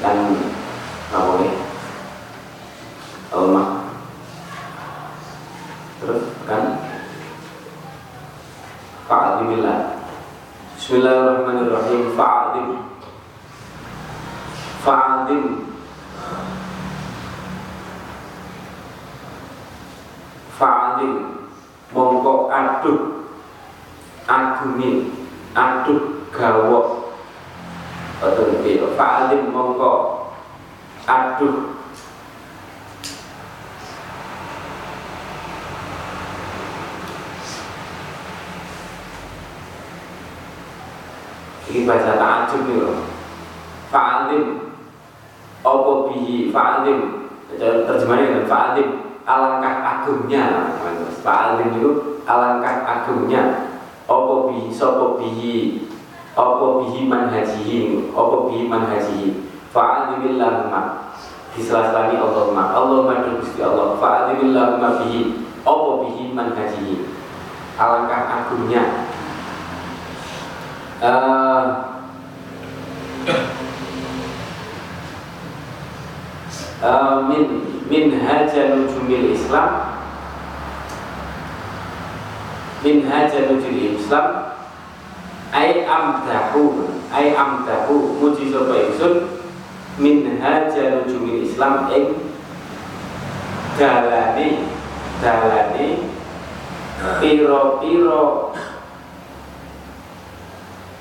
kan apa nih lemah terus kan? Fa'adimillah Bismillahirrahmanirrahim. Fa'adim fa'adim fa'adim mongko aduk agumi aduk gawok atau fa'adim mongko. Aduk Ini bahasa ta'ajub nih loh. Fa'alim Opo bihi? Fa'alim Terjemahnya dengan fa'alim Alangkah agungnya Fa'alim itu alangkah agungnya. Opo bihi? Sopo bihi Opo bihi manhajihi? Opo bihi manhajihi? Fa'alimillahumma di sela-sela ini Allahumma Allahumma Gusti Allah. Fa'alimillahumma bihi. Opo bihi manhajihi? Alangkah agungnya. Uh, uh, min min haja nujumil Islam. Min haja nujumil Islam ay amdahu ay amdahu muji sapa ingsun min haja nujumil Islam ing dalane dalane piro-piro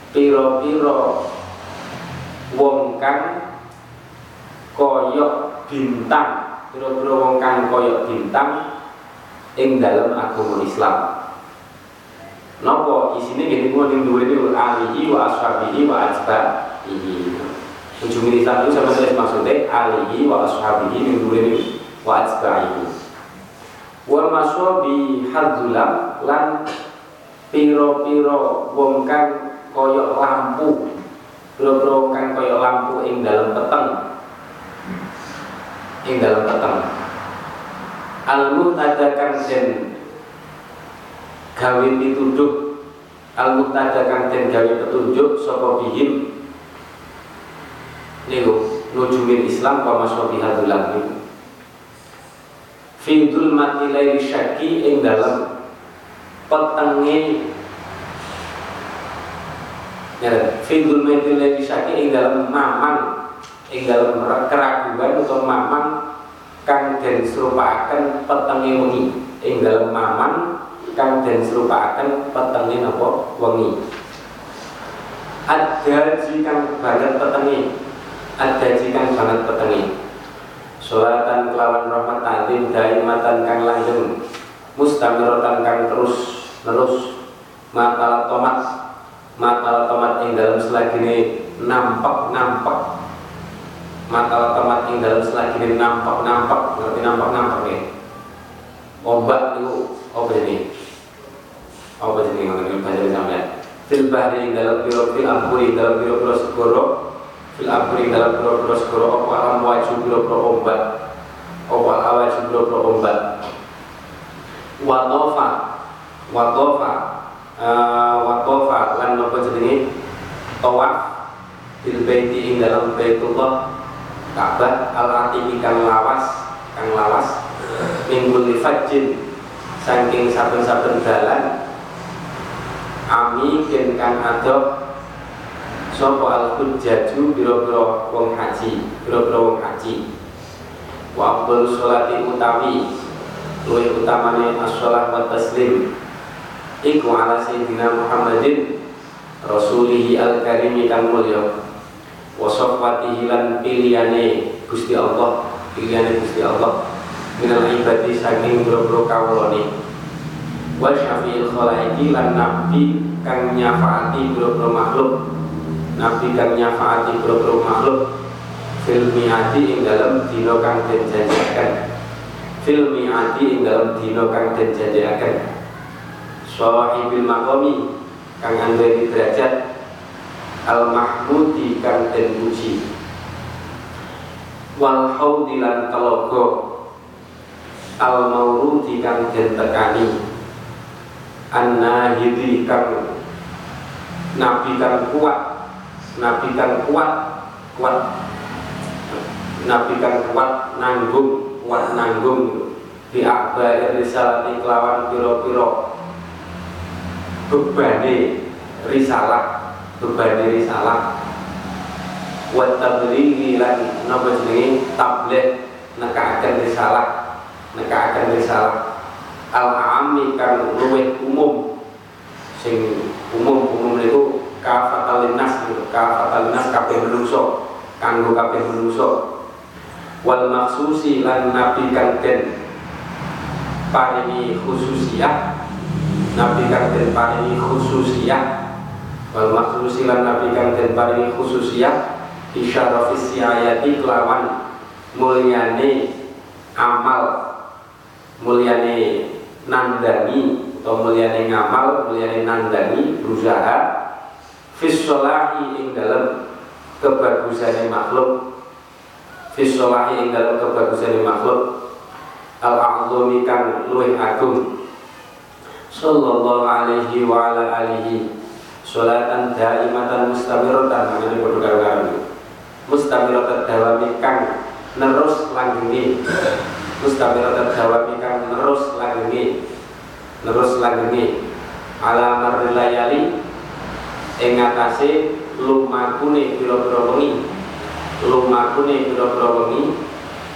piro-piro wong kang koyok bintang. Piro-piro wong kang koyok bintang ing dalam agama Islam Nopo isine gini mau ning duwe ini alihi wa ashabihi wa ajbahihi. Ujung Islam itu sama sekali maksudnya alihi wa ashabihi ning duwe ini wa ajbahihi. Wa maswabi hadzulam lan piro-piro wong kang koyok lampu bro-bro kan koyok lampu ing dalam peteng ing dalam peteng al muhtadakan den gawe pituduh al muhtadakan den gawe petunjuk sapa bihim? Niku nujumin Islam wa maswabihadul niku fi mati laili syaki ing dalam petenge. Ya fidul medile disaki ing dalam mamang ing dalam keraguan atau mamang kang den serupaaken petenge wengi ing dalam mamang kang den serupaaken petenge napa? Wengi. Ada jikang banget petenge ada jikang banget petenge Salatan kelawan rahmat ta'lim daimatan kang langgeng mustamiratan kang terus terus mata tomat mata tomat ing dalam selagine nampak nampak mata tomat ing dalam selagine nampak nampak ngerti nampak nampak ya ombak itu apa ini apa yang baca di sampean? Fil bahri dalam biro fil ampuri dalam biro biro segoro fil ampuri dalam biro biro segoro apa alam wajib biro biro ombak? Apa awajib biro biro ombak? Watofa watofa uh, waqafa lan napa jenenge? Tawaf bil baiti ing dalam Baitullah Ka'bah al atiqi kang lawas kang lawas minggu fajjin saking saben-saben dalan ami ken kang adok sapa al hujjaju biro-biro wong haji biro-biro wong haji. Wa sholati utawi luwih utamane as-shalah wa taslim. Iku ala sayyidina Muhammadin rasulihi al-karimi kang mulya. Wa safwatihi lan pilihane Gusti Allah pilihane Gusti Allah. Minal ibadi saking boro-boro kawulane wa syafi'il khalaiki lan nabi kang nyafaati boro-boro makhluk. Nabi kang nyafaati boro-boro makhluk. Fil mi'ati ing dalam dina kang den janjiaken fil mi'ati ing dalam dina kang den janjiaken sahibil maqami kang anduweni derajat. Al mahmudi kang den puji. Wal haudi lan telogo al maurudi kang den tekani an nahidi kang nabi kang kuat. Nabi kang kuat kuat. Nabi kan kuat nanggung kuat nanggung. Di akbar risalati kelawan piro-piro. Bebani risalah bebani risalah. Wa tablighi lan napa jenenge? Tabligh. Nekakaken risalah. Nekakaken risalah al ami kan luwih umum. Sing umum-umum niku kafatal nas gitu. Kafatal nas kabeh menungso kanggo kabeh menungso. Wal maksusi lan nabi kang den paringi khususiyah. Nabi kang den paringi khususiyah. Wal maksusi lan nabi kang den paringi khususiyah. Isyarafis ayati kelawan mulyane amal. Mulyane nandani atau mulyane ngamal mulyane nandani berusaha fissolahi ing dalam kebagusan makhluk. Fissolahi ing dalam kebagusan makhluk. Al-a'zumi kan luwih agung. Sallallahu alaihi wa ala alihi. Sholatan daimatan mustamiratan. Maknanya bodoh karo mustamiratan dawami kang nerus langgenge mustamiratan dawami kang nerus langgenge terus lagi ala marlayali ing atase lumakune pira-pira wengi. Lumakune pira-pira wengi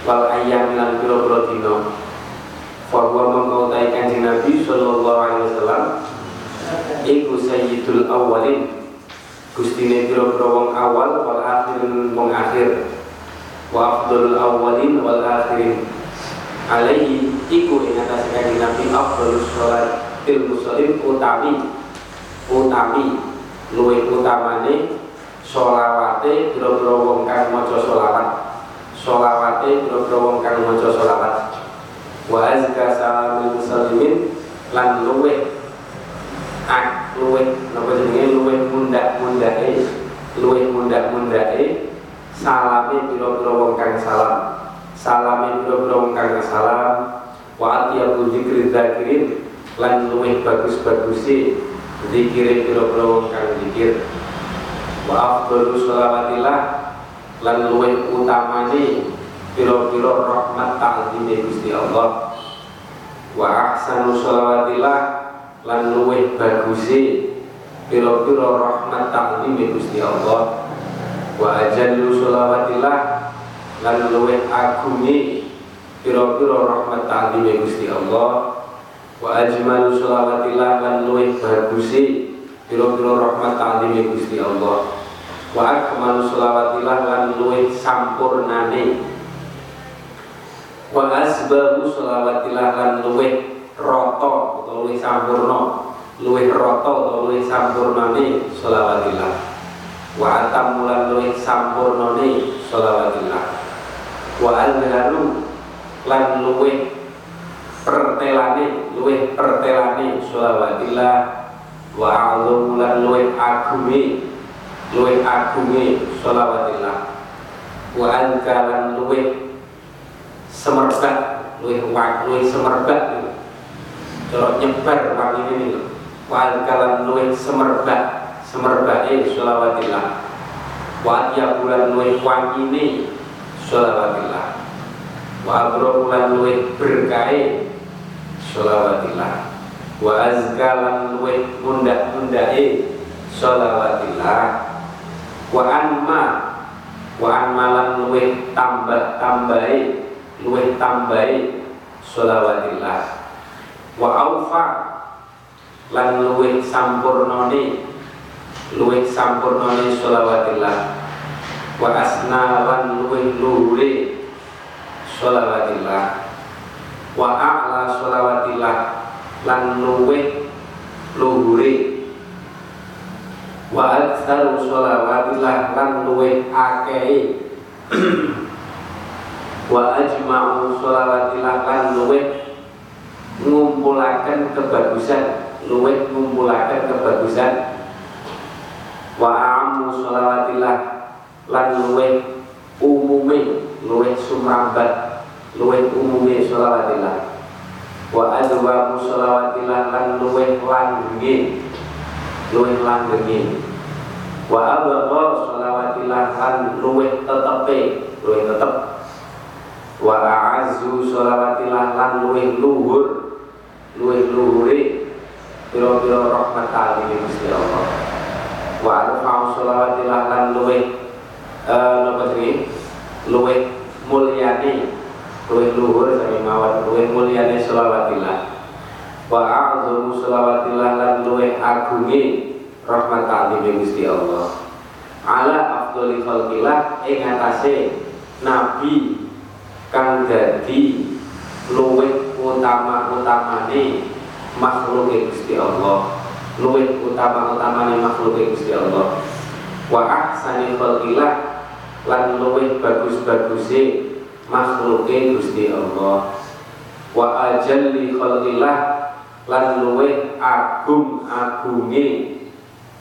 wal ayam lan pira-pira dina. Bahwa mengkau kanjeng Nabi Sallallahu Alaihi Wasallam Iku sayyidul awalin Gustine pira-pira wong awal wal akhirin wong akhir. Wa afdalul awalin wal akhirin alaihi iku ing atas kanjeng Nabi afdhalus sholat fil muslim utami. Utami. Luwih utamane sholawate biro-biro wong kang maca sholawat. Sholawate biro-biro wong kang maca sholawat. Wa azka salamul muslimin lan luwih ak luwih napa jenenge? Luwih mundak-mundake luwih mundak-mundake salame biro-biro wong kang salam salamin biro kang salam wa atiyabu dzikri dzakirin lan luwih bagus-bagusi zikire biro-biro kang zikir. Wa afdalu sholawatillah lan luwih utamane biro-biro rahmat ta'zime Gusti Allah. Wa ahsanu sholawatillah lan luwih bagusi biro-biro rahmat ta'zime Gusti Allah. Wa ajallu sholawatillah lan luwih agunge pira-pira rahmat ta'zime Gusti Allah. Wa ajmalu sholawatillah lan luwih bagusi pira-pira rahmat ta'zime Gusti Allah. Wa akmalu sholawatillah lan luwih sampurnane. Wa asbahu sholawatillah lan luwih rata utawa luwih sampurna. Luwih rata utawa luwih sampurnane sholawatillah. Wa atamulan luwih sampurnane sholawatillah wa alharu lan luweh pertelane luweh pertelane. Sholawatullah wa a'lamu lan luweh agume luweh agume sholawatullah. Wa anka lan luweh semerbak luweh luweh semerbak. Cara nyebar wangi ini wa anka lan luweh semerbak semerbake sholawatullah. Wa ya bulan luweh wangine sholawatillah. Wa abrohu lan luwih berkahe sholawatillah. Wa azka lan luwih mundak-mundake sholawatillah. Wa anma wa anma lan luwih tambah-tambahi luwih tambahi sholawatillah. Wa aufa lan luwih sampurnane luwih sampurnane sholawatillah wa asna lan luwih luhure sholawatillah. Wa a'la sholawatillah lan luwih luhure. Wa aktsaru sholawatillah lan luwih akeh. Wa ajma'u sholawatillah lan luwih ngumpulaken kebagusan luwih ngumpulaken kebagusan. Wa a'amu sholawatillah lan luweh umume luweh sumrambat luweh umume sholawatillah wa adwa sholawatillah lan luweh langge luweh langgenge wa abqa sholawatillah lan luweh tetepe luweh tetep. Wa a'azzu sholawatillah lan luweh luhur luweh luhure pira-pira rahmat kali Gusti Allah. Wa arfa'u lan luweh eh napa jenenge luweh mulyane luwih luhur sami mawon luwih mulyane selawatillah wa a'zamu selawatillah lan luwih agunge rahmat ta'zim Gusti Allah. Ala afdhali khalqillah ing atase nabi kang dadi luwih utama-utamane makhluk Gusti Allah. Luwih utama-utamane makhluk Gusti Allah. Wa ahsani khalqillah lan luwih bagus-baguse makhluke Gusti Allah. Wa ajalli khalqillah lan luweh agung-agunge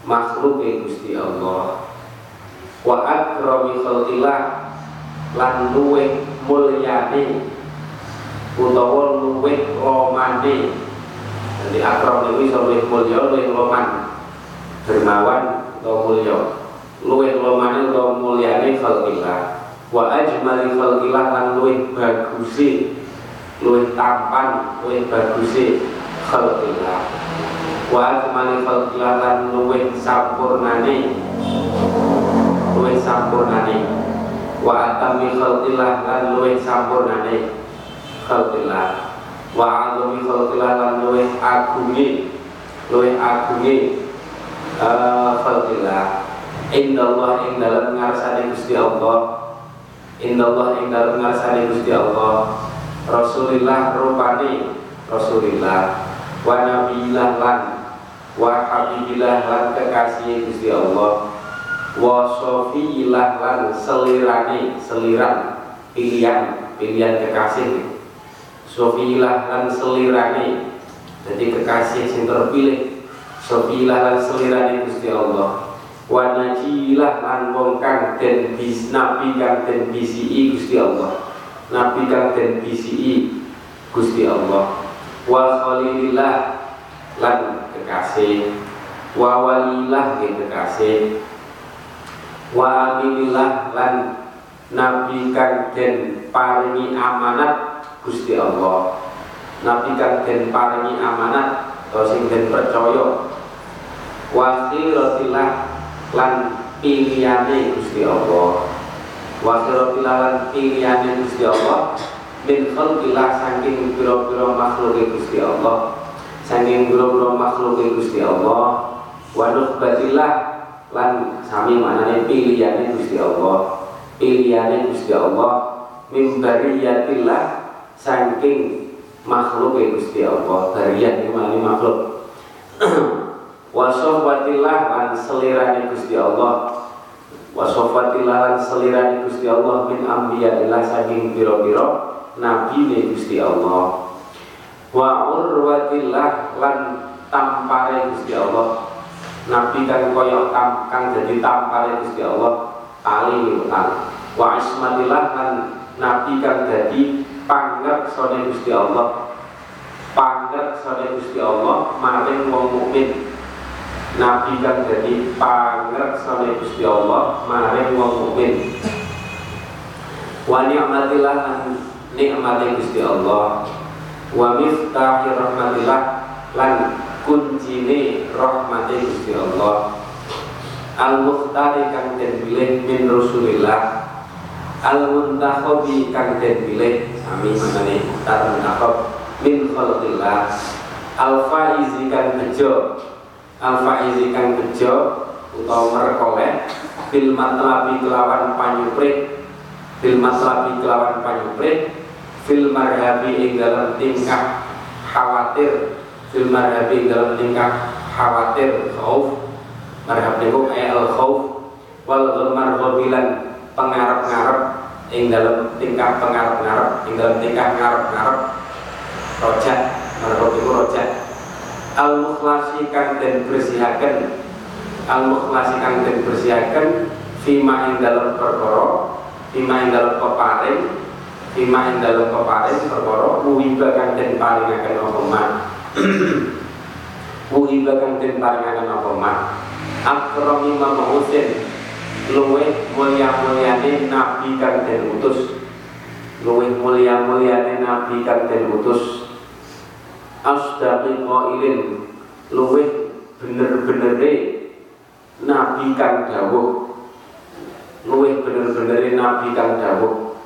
makhluke Gusti Allah. Wa akrami khalqillah lan luweh mulyane utawa luweh romane. Jadi akram itu bisa luweh mulya luweh roman. Dermawan atau mulya luweh romane atau mulyane khalqillah wa ajmali khalqillah lan luwih bagusi luwih tampan luwih bagusi khalqillah wa ajmali khalqillah lan luwih sampurnane luwih sampurnane. Wa atami khalqillah lan luwih sampurnane khalqillah wa azami khalqillah lan luwih agungi luwih agungi uh, indallah ing dalam ngarsane Gusti Allah. Indallah ing dalem ngarsane Gusti Allah. Rasulillah rupani Rasulillah. Wa nabiillah lan wa habibillah lan kekasih Gusti Allah. Wa sofiyillah lan selirane seliran pilihan pilihan kekasih. Sofiyillah lan selirane jadi kekasih yang terpilih. Sofiyillah lan selirane Gusti Allah wa najilah lan wong kang den bis nabi kang den bisi Gusti Allah. Nabi kang den bisi Gusti Allah. Wa khalilillah lan kekasih. Wa walilah kekasih. Wa aminillah lan nabi kang den paringi amanat Gusti Allah. Nabi kang den paringi amanat atau sing den percaya. Wa khiratillah lan pilihane Gusti Allah. Wa lan pilihane Gusti Allah. Min khalqillah saking pira-pira makhluk Gusti Allah. Saking pira-pira makhluk Gusti Allah. Wa nukhbatillah lan sami manane pilihane Gusti Allah. Pilihane Gusti Allah. Min bariyatillah saking makhluk Gusti Allah. Bariyat itu makhluk wasofatillah lan selirani Gusti Allah. Wasofatillah lan selirani Gusti Allah min ambiyadillah saking piro-piro nabi ne Gusti Allah. Wa urwatillah lan tampare Gusti Allah. Nabi kan koyok tam kang jadi tampare Gusti Allah ali utal wa ismatillah lan nabi kan jadi panggap sone Gusti Allah. Panggap sone Gusti Allah maring wong mukmin Nabi kan jadi sama Gusti Allah maring wong mukmin. Wa ni'matillah nikmate Gusti Allah. Wa miftahi rahmatillah lan kuncine rahmate Gusti Allah. Al mukhtari kang den pilih min Rasulillah. Al muntakhabi kang den pilih sami manane mukhtar muntakhab min khalqillah. Al faizi kang bejo al-faizi kang bejo utawa merekoleh bil matlabi kelawan panyuprit bil matlabi kelawan panyuprit fil marhabi ing dalam tingkah khawatir fil marhabi ing dalam tingkah khawatir khauf. Marhab niku al khauf wal marhabilan pengarap-ngarep ing dalam tingkah pengarap-ngarep ing dalam tingkah ngarep-ngarep. Rojak marhab niku rojak al mukhlasi kang den bersihaken al mukhlasi kang den bersihaken fima ing dalam perkara fima ing dalam peparing fima ing dalam peparing perkara wuhiba kang den paringaken apa mak wuhiba kang den paringaken apa mak akrami mabusin luweh mulia-muliane nabi kang den utus. Luweh mulia-muliane nabi kang den utus asdaqi qailin. Luweh bener-benere nabi kang dawuh. Luweh bener-benere nabi kang dawuh.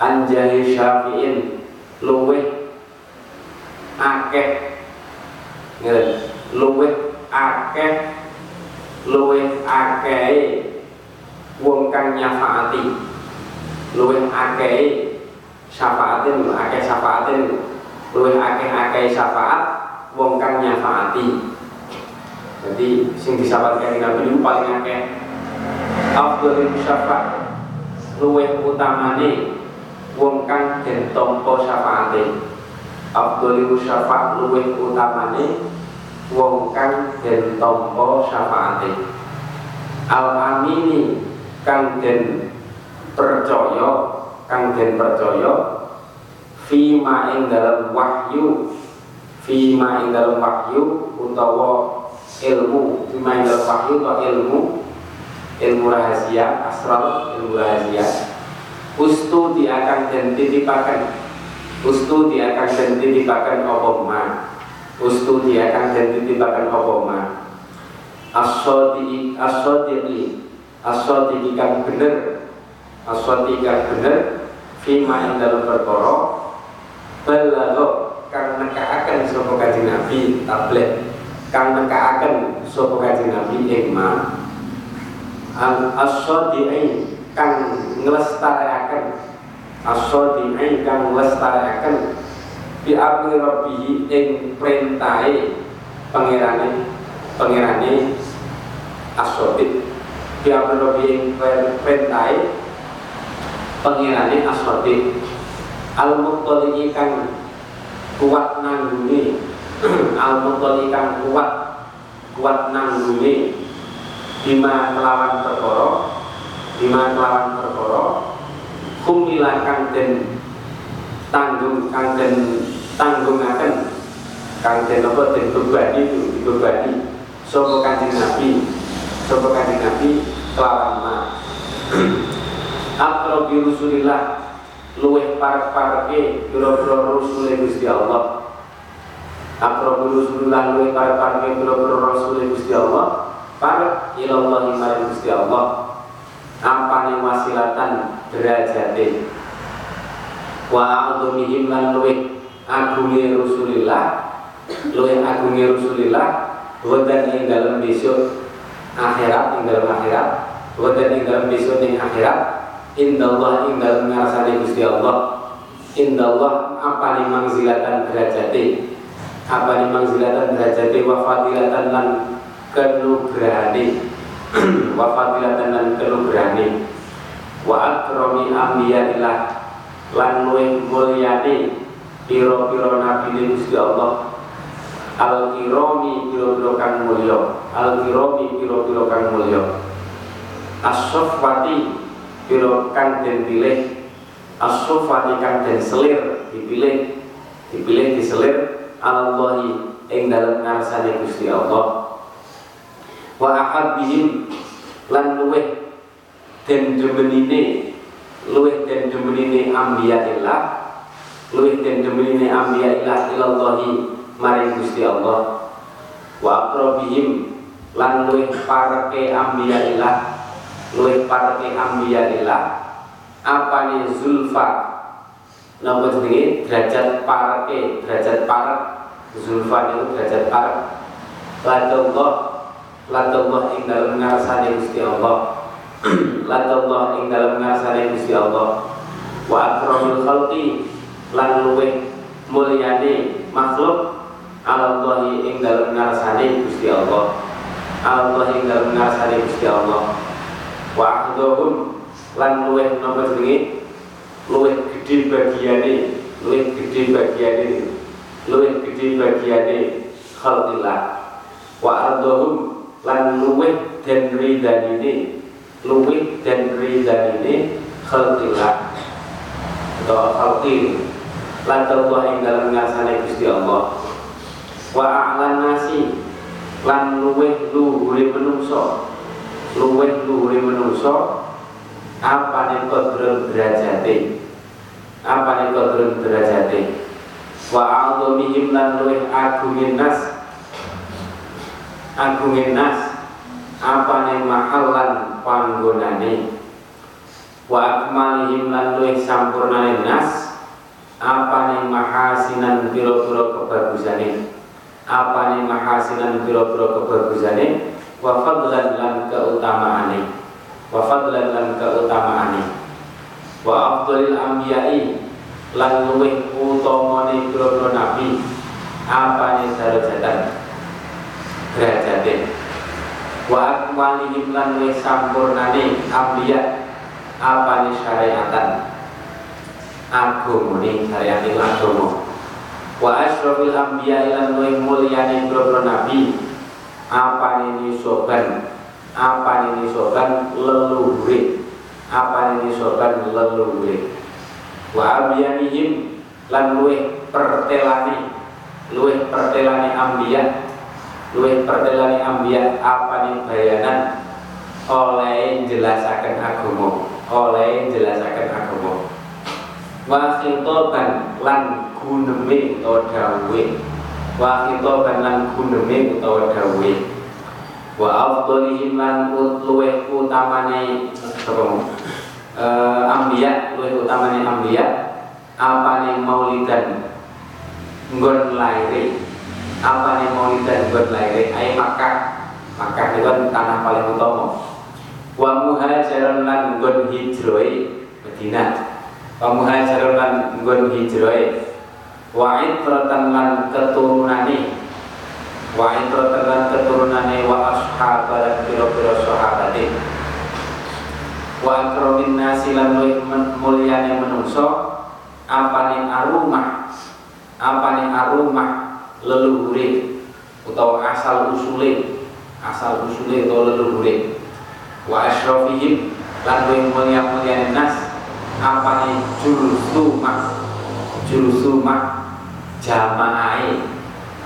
Anjahi syafi'in. Luweh akeh. Luweh akeh. Luweh akeh wong kang nyafaati. Luwih akeh syafaatin akeh syafaatin luwih akeh akeh syafaat wong kang nyafaati. Jadi sing disahabat kanjeng Nabi itu paling akeh. Afdhalul syafaat luwih utamane wong kang den tampa syafaate. Afdhalul syafaat luwih utamane wong kang den tampa syafaate. Al amini kang den percaya kang den percaya fima ing dalam wahyu fima ing dalam wahyu utawa ilmu. Fima ing dalam wahyu atau ilmu ilmu rahasia asral ilmu rahasia. Ustu di akan den titipakan ustu di akan den titipakan apa ma? Ustu di akan den titipakan apa ma? Asodi asodi aswati kang bener. Aswati kang bener. Fima ing dalam perkara balago kang nekaaken sapa kanjeng Nabi tablet. Kang nekaaken sapa kanjeng Nabi ing ma al aswati kang nglestarekaken aswati kang nglestarekaken bi amri rabbihi ing perintahe pangerane pangerane aswati Biar lebih pentai Pengirani aswati al muqtali kan kuat nangguni. Al muqtali kan kuat kuat nangguni. Bima melawan perkara bima melawan perkara kumila kang den tanggung kang den tanggungaken. Kang den apa? Den bebani itu dibebani. Sapa kanjeng Nabi? Sapa kanjeng Nabi? Kelawan ma. Rasulillah luweh parek-pareke pira-pira rusule Gusti Allah. Akrobi Rasulillah luweh parek-pareke pira-pira rusule Gusti Allah. Parek ilallah maring Gusti Allah. Ampane wasilatan derajate. Wa a'udhumihim lan luweh agunge Rasulillah luweh agunge Rasulillah Wadan ing dalam besok akhirat ing dalam akhirat Wadan ing dalam besok ing akhirat Indallah ing dalam ngarasane Gusti Allah. Indallah apa nih mangzilatan derajate apa nih mangzilatan derajate wa fadilatan lan kenugrahane wa fadilatan lan kenugrahane wa akrami ambiyaillah lan luwih mulyane piro-piro nabi Gusti Allah. Al kirami piro-piro kang mulya. Al kirami piro-piro kang mulya. As-sofwati piro den pilih kang den selir dipilih dipilih diselir Allahi ing dalem ngarsane Gusti Allah. Wa ahabbihim lan luweh den demenine luweh den demenine ambiyaillah luweh den demenine ambiyaillah ilallahi maring Gusti Allah. Wa aqrabihim lan luweh pareke ambiyaillah luwih parke ambiyaillah apane zulfa? Napa jenenge? Derajat parke derajat parek. Zulfa itu derajat parek. Ladallah ladallah ing dalem ngarsane Gusti Allah. Ladallah ing dalem ngarsane Gusti Allah. Wa akramul khalqi lan luwih mulyane makhluk Allah ing dalem ngarsane Gusti Allah. Allah ing dalem ngarsane Gusti Allah wa akhdhum lan luweh napa jenenge? Luweh gedhe bagiane luweh gedhe bagiane luweh gedhe bagiane khalqillah. Wa ardhum lan luweh den ridhanine luweh den ridhanine khalqillah. Atau khalqil. Lan Allah ing dalam ngasane Gusti Allah. Wa a'lan nasi lan luweh luhure menungso luweh luhure menungso apane kodron derajate? Apane kodron derajate? Wa a'dhamihim lan luweh agungin nas. Agungin nas apane mahalan panggonane? Wa akmalihim lan luweh sampurnane nas apane mahasinan pira-pira kebagusane? Apane mahasinan pira-pira kebagusane wa fadlan lan keutamaane. Wa fadlan lan keutamaane. Wa afdalil anbiya'i lan luweh utamane pira-pira nabi. Apane darajatan? Derajate. Wa akmalihim lan luweh sampurnane anbiya. Apane syariatan? Agama syariat agama. Wa asyrafil anbiya lan luweh mulyane pira-pira nabi apane nisoban apane nisoban leluhure apane nisoban leluhure wa abiyanihim lan luweh pertelane luweh pertelane ambiya luweh pertelane ambiya apane bayanan? Oleh jelasaken agama oleh jelasaken agama. Wa khitoban lan guneme utawa dawuhe wa khitoban lan guneme utawa dawuhe. Wa afdhalihim lan luweh utamane apa uh, ambiya luweh utamane ambiya apane maulidan nggon laire? Apane maulidan nggon laire? Ai Makkah. Makkah itu kan tanah paling utama. Wa muhajiran lan nggon hijroe Madinah. Wa muhajiran lan nggon hijroe wa itratan lan keturunane. Wa itratan lan keturunane wa ashabar pira-pira sahabate. Wa akramin nasi lan mulyane menungso apane arumah apane arumah leluhure utawa asal usule asal usule utawa leluhure. Wa asyrafihim lan luwih mulia-mulia nas apane jurusumah jurusumah jamaah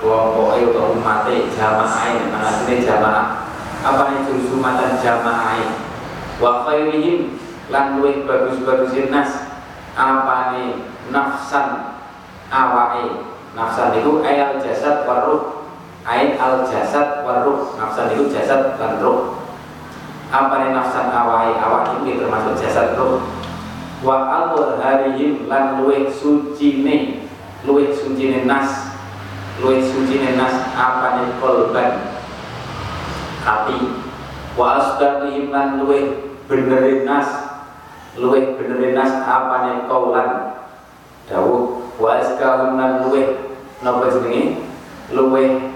kelompoknya atau umatnya jamaah mana sini jamaah. Apane jurusumah dan jamaah wa khairihim lan luwih bagus-bagusin nas. Apane? Nafsan awake. Nafsan itu ayat jasad waruh ayat al jasad waruh nafsan itu jasad dan ruh. Apa nih nafsan awai awak ini termasuk jasad roh wa al harihim lan luweh suci ne luweh suci nas. Luweh suci nas apa kolban? Hati wa asdaqihim lan luweh benerin nas. Luweh benerin nas apa kaulan? Dawuh wa askahum lan luweh napa jenenge? Luweh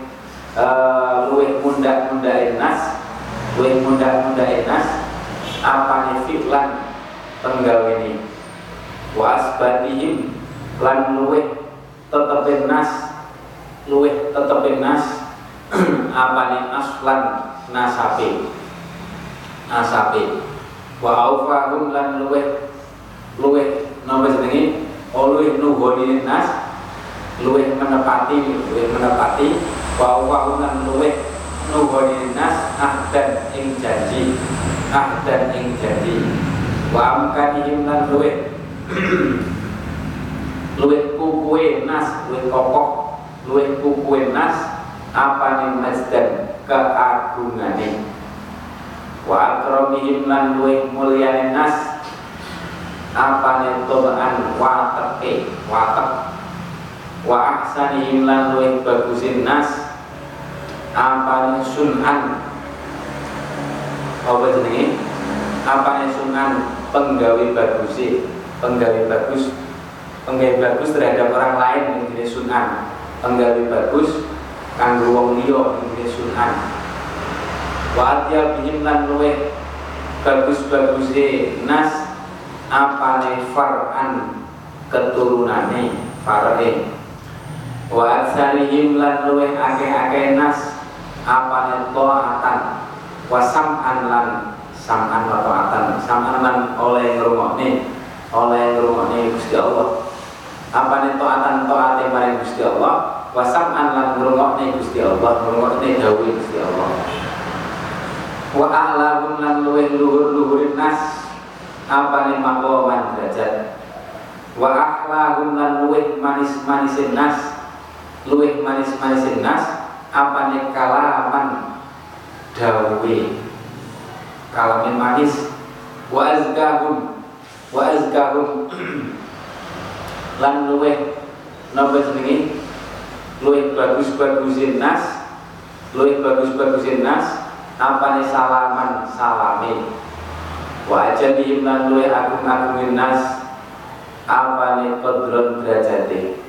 uh, luweh mundak-mundakin nas. Luwih mudah-mudah enas apane fi'lan penggawe ini? Wa asbatihim lan luwih tetep nas luwih tetep nas apane aslan nasabe. Nasabe. Wa aufahum lan luwih luwih napa jenenge? Luwih nuhoni nas luwih menepati luwih menepati. Wa aufahum lan luwih nuhoni nas ahdan ing janji ahdan ing janji. Wa amkanihim lan luwe kukuwe nas luwe kokoh. Luwe kukuwe nas apa nih masdan keagungane. Wa akramihim lan luwe mulyane nas apa nih tobaan wateke watek. Wa ahsanihim lan luwe bagusin nas apane sunan. Apa jenenge? Apane sunan? Penggawe bagus penggawe bagus penggawe bagus terhadap orang lain jenis sunan penggawe bagus kanggo wong liya jenis sunan wa atya bihim lan luweh bagus-bagus nas apane far'an? Keturunane far'e. Wa aksarihim lan luweh akeh-akeh nas apa taatan? Wa sam'an lan sam'an wa taatan? Sam'an lan oleh ngrungokne. Oleh ngrungokne Gusti Allah apa nih taatan taate maring Gusti Allah Wasam an lan ngrungokne Gusti Allah, ngrungokne dawuh Gusti Allah. Wa a'lahum lan luwih luhur-luhurin nas apane maqaman derajat. Wa akhlahum lan luwih manis-manisin nas, luwih manis-manisin nas apane kalaman dawuhe. Kalamin manis wa azkahum wa azkahum lan luwih napa jenenge luwih bagus-bagusin nas. Luwih bagus-bagusin nas. Apane salaman salame? Wa ajabihim lan luwih agung-agungin nas. Apane qadron derajate?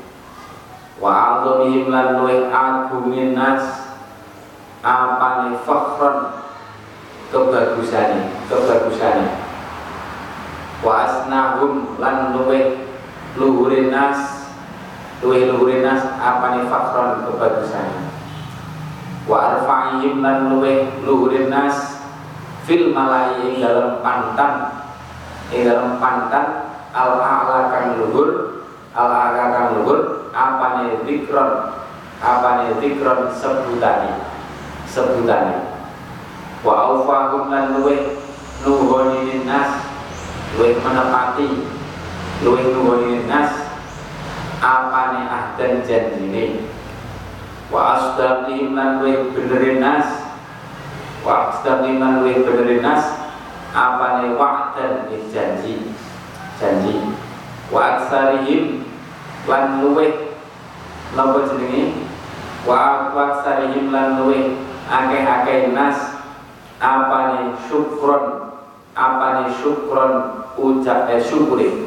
Wa azamihim lan luwih agungin nas. Apane fakhron kebagusane kebagusane. Wa asnahum lan luwih luhurin nas luwih luhurin nas apane fakhron kebagusane wa arfa'ihim lan luweh luhurin nas fil malai dalam pantan ing dalam pantan al a'la kang luhur al a'la kang luhur apane zikron apane zikron sebutane sebutane. Wa aufahum lan luweh nuhoni nas menepati luweh nuhoni nas apane ahdan janjine? Wa asdaqihim lan luwih benerin nas? Wa asdaqihim lan luwih benerin nas? Apane wa'dan janji? Janji. Wa aksarihim lan luwih. Napa jenenge? Wa aksarihim lan luwih akeh-akeh nas. Apane syukron? Apane syukron? Ucap eh syukuri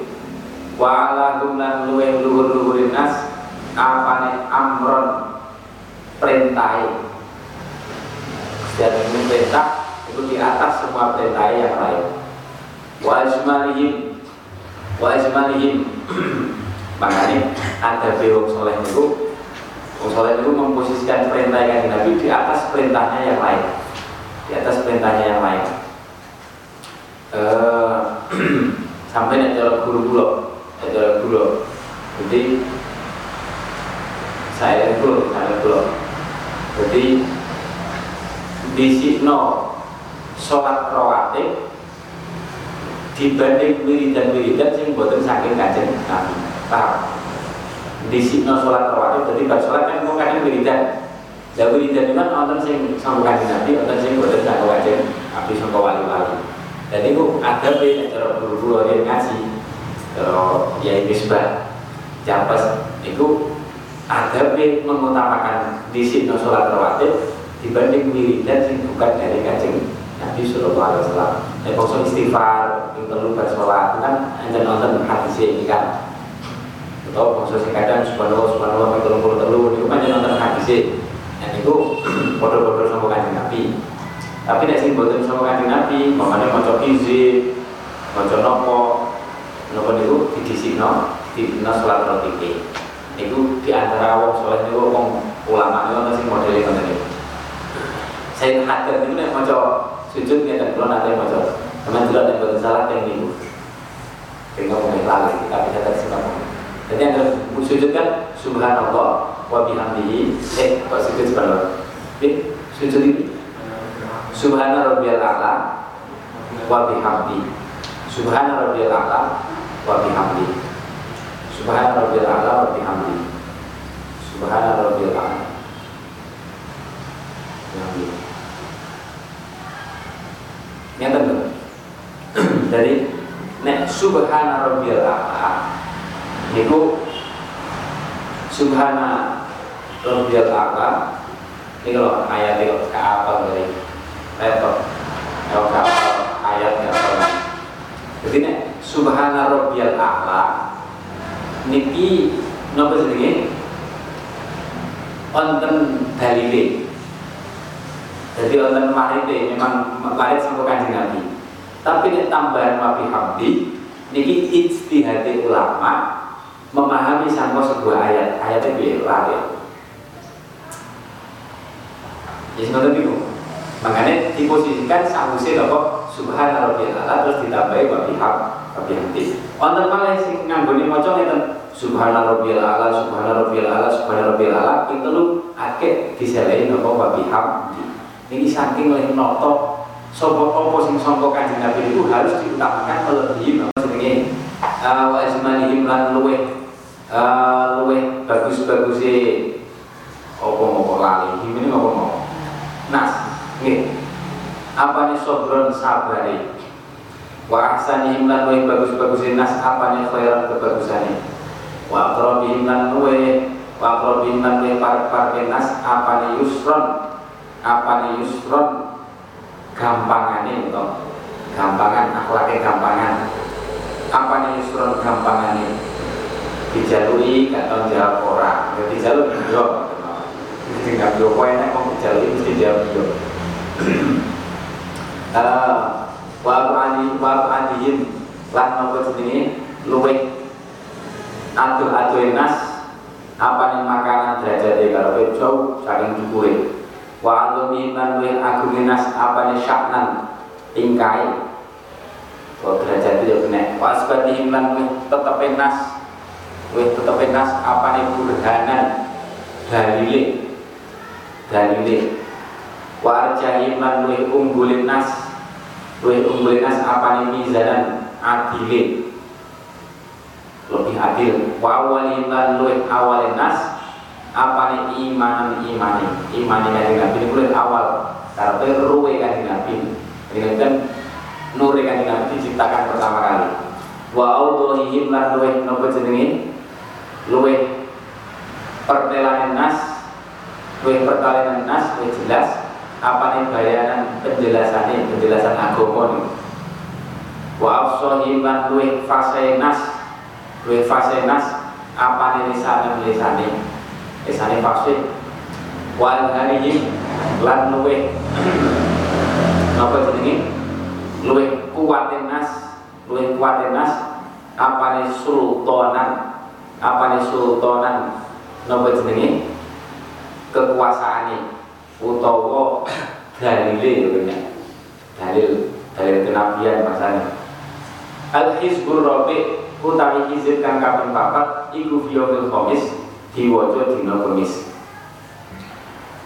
wa ala lan luwih luhur-luhurin nas apane amron perintai dan ini perintah itu di atas semua perintah yang lain. Wa ajmalihim wa ajmalihim. Makanya ada bewong soleh itu Wong soleh itu memposisikan perintah yang Nabi di atas perintahnya yang lain. Di atas perintahnya yang lain. Uh, sampai nanti guru pulau nanti guru jadi saya dulu saya dulu jadi di sini sholat rawatib dibanding wiridan-wiridan sing buatan saking kajen nabi. Di sini sholat rawatib jadi bab sholat kan mau kadang wiridan. Dan wiridan itu kan nonton sing sanggup kajen nabi nonton sing buatan sanggup kajen nabi sanggup wali-wali. Dan itu ada be cara guru-guru ngaji kalau ya ini sebab jampas itu ada mengutamakan di sini sholat rawatib dibanding wiridan sing bukan dari kajeng Nabi Sallallahu Alaihi Wasallam. Nek bangsa istighfar, yang perlu bersolat, kan hanya nonton hadis ini kan. Atau bangsa kadang subhanallah subhanallah ping telung puluh telu itu kan nonton hadis Dan itu bodoh-bodoh sama kanjeng Nabi. Tapi nek sing boten sama kanjeng Nabi, mamane maca izin, maca nopo, nopo niku didisikno, dibina salat rotike. Itu di antara wong saleh niku wong ulama niku sing modele ngoten niku. Saya hadir itu nek maca sujud ngeten kula nate maca. Teman juga nek boten salah teng niku. Tengok ngomong lali kita bisa tersimak. Jadi yang sujud kan subhanallah wa bihamdihi eh kok sujud subhanallah. Eh, sujud ini Subhana rabbiyal a'la wa bihamdi. Subhana rabbiyal a'la wa bihamdi. Subhana rabbiyal a'la wa bihamdi. Subhana rabbiyal a'la. Bihamdi. Nyata tuh. Jadi nek subhana rabbiyal a'la niku subhana rabbiyal a'la ini kalau ayat itu ke apa dari laptop kalau ke apa ayat ke apa jadi nek subhana rabbiyal a'la. Niki napa jenenge? Wonten dalile. Jadi wonten marite memang marit sampai kanjeng Nabi. Tapi nek tambahan wa bihamdi niki ijtihad ulama memahami sampai sebuah ayat. Ayatnya piye? Lari ya. Sebenarnya itu makanya diposisikan sahusnya apa subhanallah terus ditambahi wa biham wa bihamdi wonten malih sing nganggone maca ngeten subhana rabbiyal ala subhana rabbiyal ala subhana rabbiyal ala ping telu akeh diselehi napa wa bihamdi niki saking leh noto sapa apa sing sangka kanjeng Nabi itu harus diutamakan melebihi napa jenenge uh, wa ismanihim lan luweh uh, luweh bagus-bagus apa mau lali ini apa mau nas nggih apa nih sobron sabari? Wa ahsanihim lan luweh bagus-bagus nas. Apa nih khairan kebagusane wa aqrabihim lan luweh wa aqrabihim lan luweh parek-parek nas. Apa nih yusron? Apa nih yusron? Gampangane to gampangan akhlaknya gampangan. Apa nih yusron gampangane dijalui gak tau jawab orang jadi jalur yo mesti nggak yo kowe nek mau dijalui mesti jawab yo wa ani wa aniyin lan nopo jenenge? Luweh aduh-aduh nas apa nih makanan derajatnya kalau jauh saking dukure wa alumi lan luweh agung nas apa nih syaknan tingkai Kalau derajat itu ya kena. Wa asbatihim lan luweh tetep nas luweh tetep nas apa nih burhanan dalile. Dalile wa arjahim lan luweh unggulin nas. Luwih unggulin nas apa nih mizanan? Adile lebih adil. Wa awalin lan awalin nas. Apa nih iman imani? Imani kanjeng nabi. Ini awal. Karena ruwe kanjeng nabi. Ini kan nuri kanjeng nabi diciptakan pertama kali. Wa audhihim lan luwih nopo jenenge? Luwih pertelanan nas. Luwih pertelanan nas luwih jelas apa nih bayanan penjelasannya penjelasan agama nih wa afsohim lan luwih fase nas luwih fase nas apa nih lisane lisane lisane fase wa alharihim lan luwih napa jenenge? Luwih kuatin nas luwih kuatin nas apa nih sultanan apa nih sultanan napa jenenge? Kekuasaane utawa dalile ya bener dalil dalil kenabian masane. Al hizbur rabi utawi hizib kang kaping papat iku fiyomil khamis diwaca dina kemis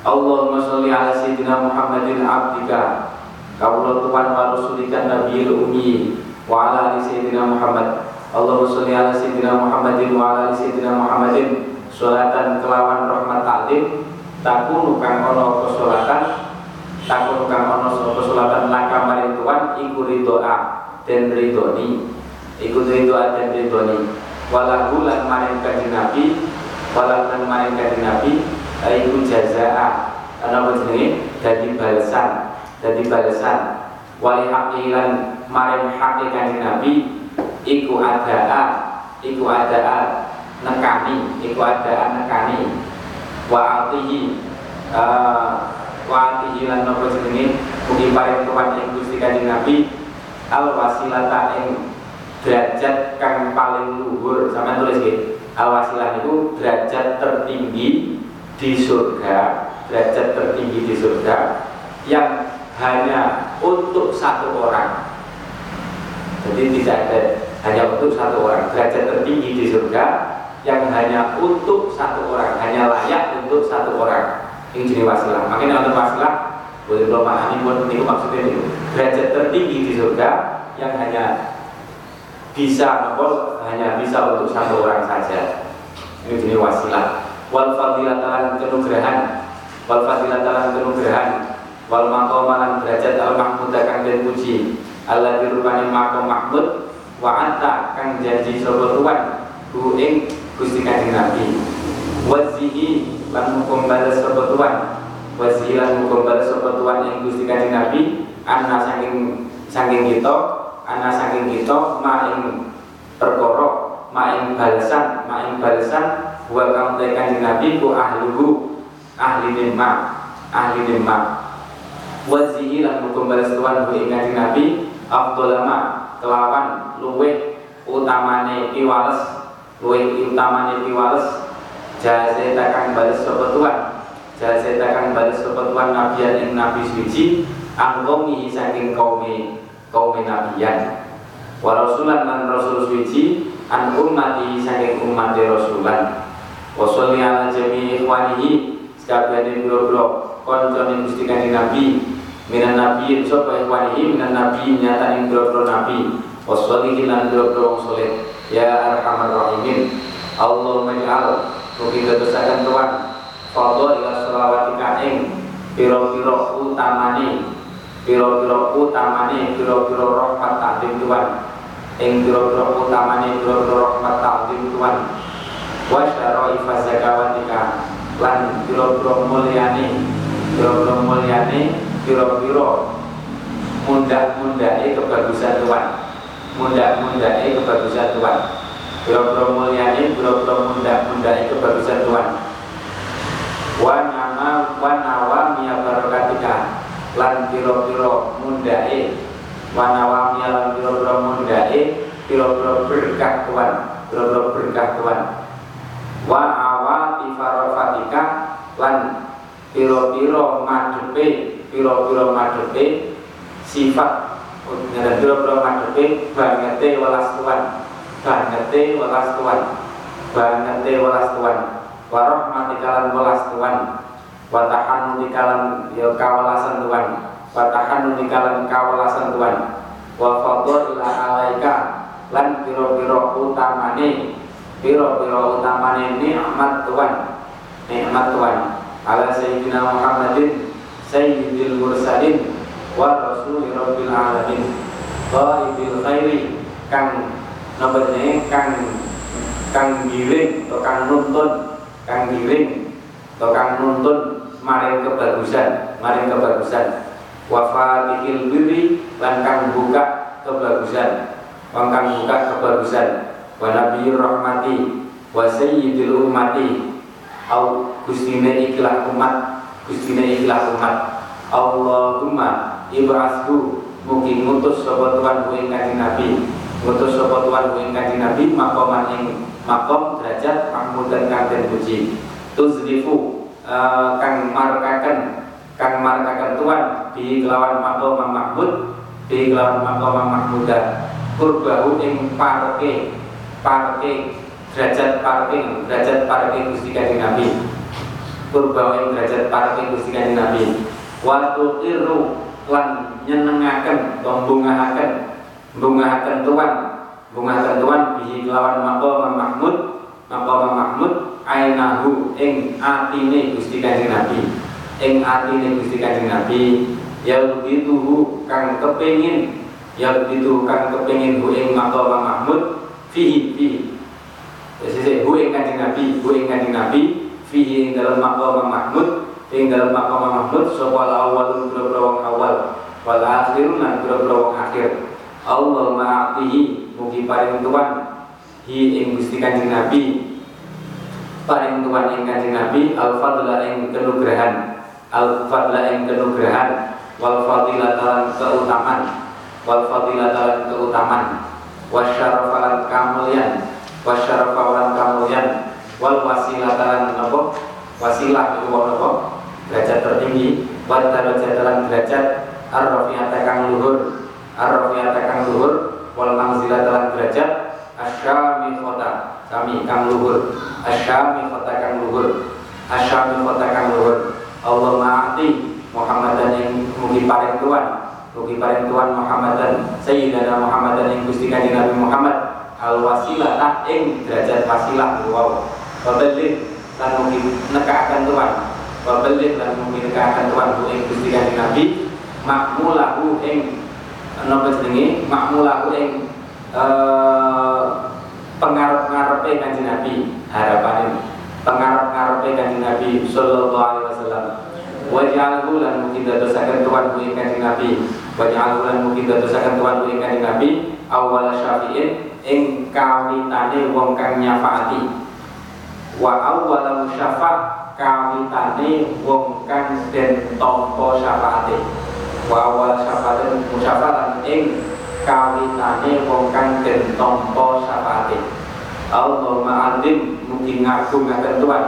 Allahumma sholli ala sayyidina Muhammadin abdika kawula tuhan wa rasulika nabiyil ummi wa ala ali sayyidina Muhammad. Allahumma sholli ala sayyidina Muhammadin wa ala ali sayyidina Muhammadin. Sholatan kelawan rahmat ta'lim takunu kang ono kesolatan takunu kang ono kesolatan laka maring tuan iku ridoa dan ridoni iku ridoa dan ridoni. Walahu lan maring kanjeng nabi walahu lan maring kanjeng nabi iku jazaa. Ana jenenge? Dadi balasan dadi balasan. Wali haqqi lan maring haqqi kanjeng nabi iku adaa iku adaa nekani iku adaa nekani wa atihi uh, wa atihi lan nopo jenenge? Mugi paring tuan ing Gusti Kanjeng Nabi. Al wasilata ing derajat kang paling luhur. Sama tulis gitu al wasilah itu derajat tertinggi di surga derajat tertinggi di surga yang hanya untuk satu orang. Jadi tidak ada hanya untuk satu orang. Derajat tertinggi di surga yang hanya untuk satu orang, hanya layak untuk satu orang. Ini jenis wasilah. Makanya untuk wasilah boleh belum pahami pun ini maksudnya ini derajat tertinggi di surga yang hanya bisa nopo hanya bisa untuk satu orang saja. Ini jenis wasilah. Wal fadilatalan kenugrahan, wal fadilatalan kenugrahan, wal makomalan derajat al mahmudakan dan puji. Allah dirupani makom mahmud wa anta kang janji sobat tuan hu ing Gusti Kanjeng Nabi. Wazihi lan hukum balas sepetuan wazihi lan hukum balas sepetuan yang Gusti Kanjeng Nabi. Anna saking saking kita anna saking kita maing perkara maing balasan maing balasan wa kang Kanjeng Nabi ku ahluhu ahli nimma ahli nimma wazihi lan hukum balas tuan ing Kanjeng Nabi afdolama kelawan luweh utamane piwales luwih utamane piwales jasa takang balas sepetuan jasa takang balas sepetuan nabian ing nabi suci angkomi saking kaumi kaumi nabian wa rasulan lan rasul suci an ummati saking umat rasulan. Wa sholli ala jami ikhwanihi sakabehane biro-biro koncone Gusti Kanjeng Nabi. Minan nabi sapa ikhwanihi? Minan nabi nyatane biro-biro nabi. Wa sholli lan biro-biro soleh ya arhamar rahimin Allahumma ja'al mugi dadosaken tuan ila selawatika ing piro-piro utamane piro-piro utamane piro-piro rahmat takdim tuan ing piro-piro utamane piro-piro rahmat takdim tuan wa syara'ifa zakawatika lan piro-piro mulyane piro-piro mulyane piro-piro mundak-mundake kebagusan tuan mundak-mundake kebagusan tuan piro-piro mulyane piro-piro mundak-mundake kebagusan tuan wa nama wa nawa miya barakatika lan piro-piro mundae wa nawa miya lan piro-piro mundae piro-piro berkah Tuhan piro-piro berkah Tuhan. Wa awati farofatika lan piro-piro madepe piro-piro madepe sifat dan piro-piro madepe bangete welas Tuhan bangete welas Tuhan bangete welas Tuhan warahmatika lan welas Tuhan wa tahannunika lan ya kawalasan Tuhan wa tahannunika lan kawalasan Tuhan wa fadhila alaika lan piro-piro utamane piro-piro utamane nikmat Tuhan nikmat Tuhan ala sayyidina Muhammadin sayyidil mursalin. wa rasuli rabbil alamin. Qaibil khairi kang nomornya kang kang giring atau kang nuntun. Kang giring atau kang nuntun maring kebagusan maring kebagusan. Wafatihil birri lan kang buka kebagusan. Wong kang buka kebagusan. Wa nabiyur rahmati wa sayyidil ummati. Au gustine ikhlas umat gustine ikhlas umat. Allahumma ibasku mugi ngutus sapa Tuhan ku kanjeng Nabi. Ngutus sapa Tuhan ku kanjeng Nabi makoman ing makom derajat mahmud dan kang den puji. Tuzlifu uh, kang markakan kang markakan Tuhan di kelawan makom mahmud di kelawan makom mahmuda. Kurbahu ing parke parke derajat parke derajat parke Gusti Kanjeng Nabi. Kurbahu ing derajat parke Gusti Kanjeng Nabi. Waktu tiru lan nyenengaken tombungahaken bungahaken Tuhan bungahaken Tuhan bihi kelawan makom mahmud. Makom mahmud ainahu ing atine Gusti Kanjeng Nabi. Ing atine Gusti Kanjeng Nabi ya begitu kang kepengin ya begitu kang kepengin hu ing makom mahmud fihi fihi. Jadi hu ing Kanjeng Nabi hu ing Kanjeng Nabi fihi dalam makom mahmud ing dalam makom mahmud sapa awal boro awal. Wal akhirun lan boro akhir. Allah ma'atihi mugi paring tuan. Hi ing Gusti Kanjeng Nabi. Paring tuan ing Kanjeng Nabi al fadla ing kenugrahan. Al fadla ing kenugrahan. Wal fadilatan keutamaan. Wal fadilatan keutamaan. Wasyarafalan kamulian. Wasyarafalan kamulian. Wal wasilatan apa? Wasilah itu apa derajat tertinggi. Wa darajatan derajat ar-rafiyata kang luhur. Ar-rafiyata kang luhur. Wal manzilat lan derajat asyami khota kami kang luhur. Asyami khota kang luhur. Asyami khota kang luhur. Allah ma'ati Muhammadan yang mugi paring tuan. Mugi paring tuan Muhammadan. Sayyidina Muhammadan yang Gusti Kanjeng Nabi Muhammad. Al wasilah tak ing derajat wasilah. Wow. Wabalih lan mugi nekakan tuan Wabalih lan mugi nekakan tuan bu ing Gusti Kanjeng Nabi makmulahu ing napa jenenge? Makmulahu ing eh pengarep-ngarepe Kanjeng Nabi harapan pengarep-ngarepe Kanjeng Nabi sallallahu alaihi wasallam. Waj'alhu lan mugi dadosaken tuan ku ing Kanjeng Nabi. Waj'alhu lan mugi dadosaken tuan ku ing Kanjeng Nabi awal syafi'in ing kawitane wong nyafaati wa awwal musyafa' kawitane wong kang den tampa syafaate wa awal syafaatin musyafatan ing kawitane wong kang den tampa syafaate Allahumma adim mugi ngagungaken Tuhan.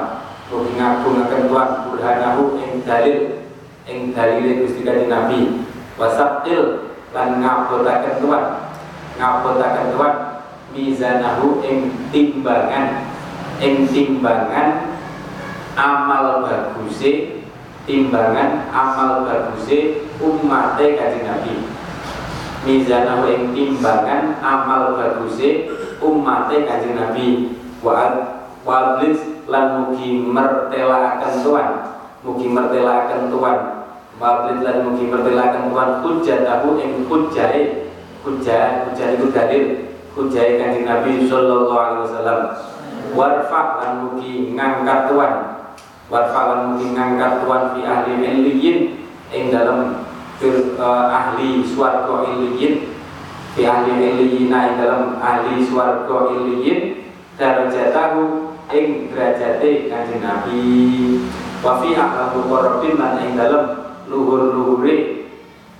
Mugi ngagungaken Tuhan burhanahu ing dalil ing dalile Gusti Kanjeng Nabi. Wasabtil lan ngabotaken Tuhan. Ngabotaken tuan mizanahu ing timbangan ing timbangan amal baguse timbangan amal baguse umate kanjeng Nabi. Mizanahu ing timbangan amal baguse umate kanjeng Nabi. Wa wablis lan mugi mertelaken tuan mugi mertelaken tuan. Wablis lan mugi mertelaken tuan hujjatahu ing hujjahe hujjah hujjah itu dalil hujjah kanjeng Nabi sallallahu alaihi wasallam. Warfa lan mugi ngangkat tuan warfa lan mugi ngangkat tuan fi ahli illiyin ing dalam fir, uh, ahli swarga illiyin fi ahli illiyin ing dalam ahli swarga illiyin darajatahu ing derajate kanjeng Nabi. Wa fi ahli muqarrabin lan ing dalam luhur-luhure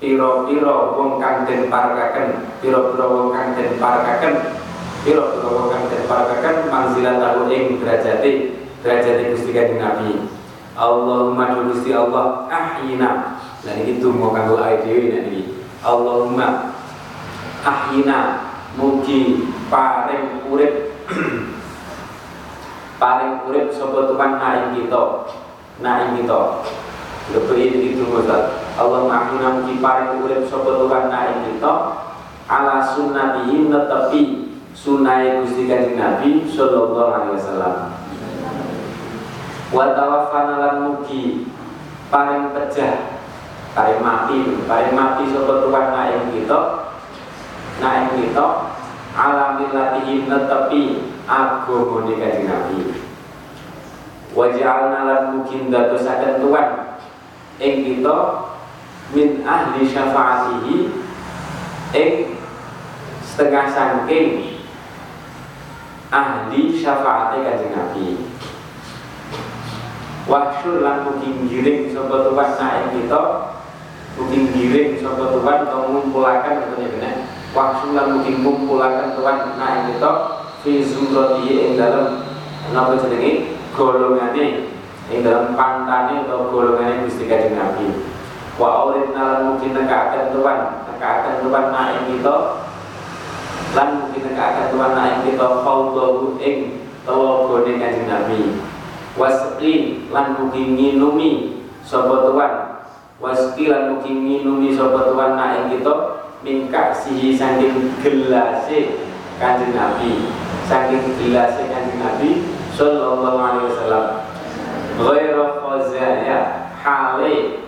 piro-piro wong kang den parakaken piro-piro wong kang den parakaken Piro kula kang diparakaken manzilat tahu ing derajate derajate Gusti Kanjeng Nabi. Allahumma Gusti Allah ahyina. Lah iki donga kanggo awake dhewe nek iki. Allahumma ahyina mugi paring urip paring urip sapa Tuhan naing kita naing kita lebih ini itu Ustaz Allah ahyina mugi paring urip sapa Tuhan naing kita ala sunnatihim netepi sunai Gusti Kanjeng Nabi sallallahu alaihi wasallam. Wa tawaffana lan mugi paring pecah paring mati paring mati sapa tuan naik kita naik kita ala millatihim netepi agama Kanjeng Nabi. Wa ja'alna lan mugi ndadosaken tuan ing kita min ahli syafaatihi ing setengah sangking ahli syafaatnya kanjeng Nabi Wahsyur lan mungkin giring sobat tuan naik kita Mungkin giring sobat tuan atau mengumpulkan katanya benar Wahsyur lan mungkin mengumpulkan tuan naik kita Fi zumrati yang dalam Napa jenenge? Golongane yang dalam pantane atau golongane Gusti Kanjeng Nabi. Wa aurid nalan mungkin nekaaken tuan, nekaaken tuan naik kita lan mungkin akan tuan naik kita faudahu ing tawagone kanjeng Nabi wasqi lan mungkin nginumi sapa tuan wasqi lan mungkin nginumi sapa tuan naik kita min sihi saking gelase kanjeng Nabi. Saking gelase kanjeng Nabi sallallahu alaihi wasallam. Ghairu khazaya hale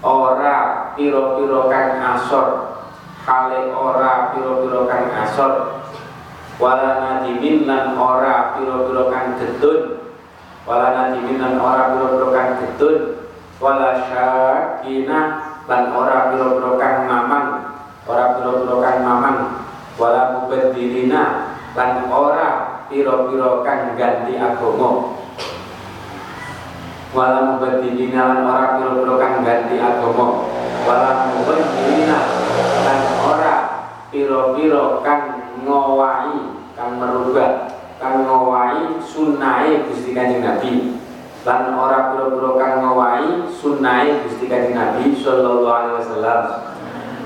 ora piro-piro kang asor. Hale ora piro-piro kang asor. Wala nadimin lan ora piro-piro kang gedun wala nadimin lan ora piro-piro kang gedun wala syakina lan ora piro-piro kang mamang ora piro-piro kang mamang wala mubadirina lan ora piro-piro kang ganti agama wala mubadirina lan ora piro-piro kang ganti agama wala mubadirina lan ora piro-piro kan ngowai kan merubah kan ngowai sunai Gusti Kanjeng Nabi. Lan ora piro-piro kan ngowai sunai Gusti Kanjeng Nabi sallallahu alaihi wasallam.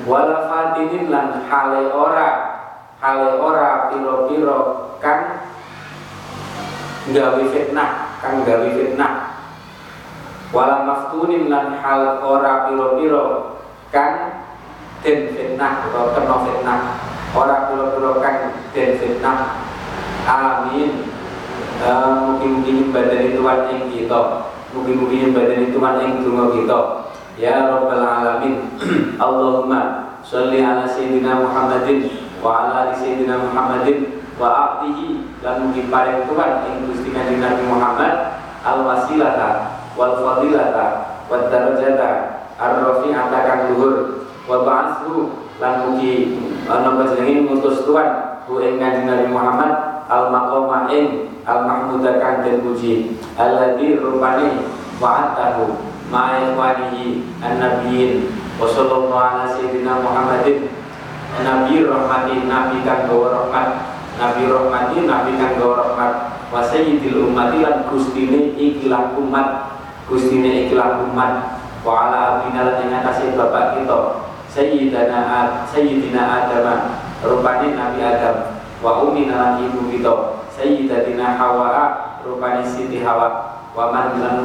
Wala fatinin lan hale ora hale ora piro-piro kan gawe fitnah kan gawe fitnah. Wala maftunin lan hal ora piro-piro kan den fitnah atau kena fitnah. Orang pulau-pulau kan den fitnah amin uh, mungkin-mungkin badan Tuhan yang kita. Mungkin-mungkin badan Tuhan yang dungo kita. Ya Rabbal Alamin. Allahumma sholli ala Sayyidina Muhammadin wa ala Sayyidina Muhammadin wa a'tihi dan mungkin paling Tuhan yang Gusti Kanjeng Nabi Muhammad al wasilata wal fadilata wad darajata ar-rafi'ata kang luhur wa ba'athu lan mugi ana panjenengan ngutus tuan ku ing kanjeng Nabi Muhammad al maqama ing al mahmuda kang den puji alladzi rupane wa'atahu ma'a walihi an-nabiyyin wa sallallahu ala sayyidina Muhammadin. Nabi rahmati Nabi kang gawa Nabi rahmati Nabi kang gawa rahmat. Wa sayyidil ummati lan gustine ikilah umat gustine ikilah umat. Wa ala abdina lan ing bapak kita Sayyidina Sayyidina Adam rupane Nabi Adam wa ummi lan ibu kita. Sayyidatina Hawa rupane Siti Hawa. Wa man lan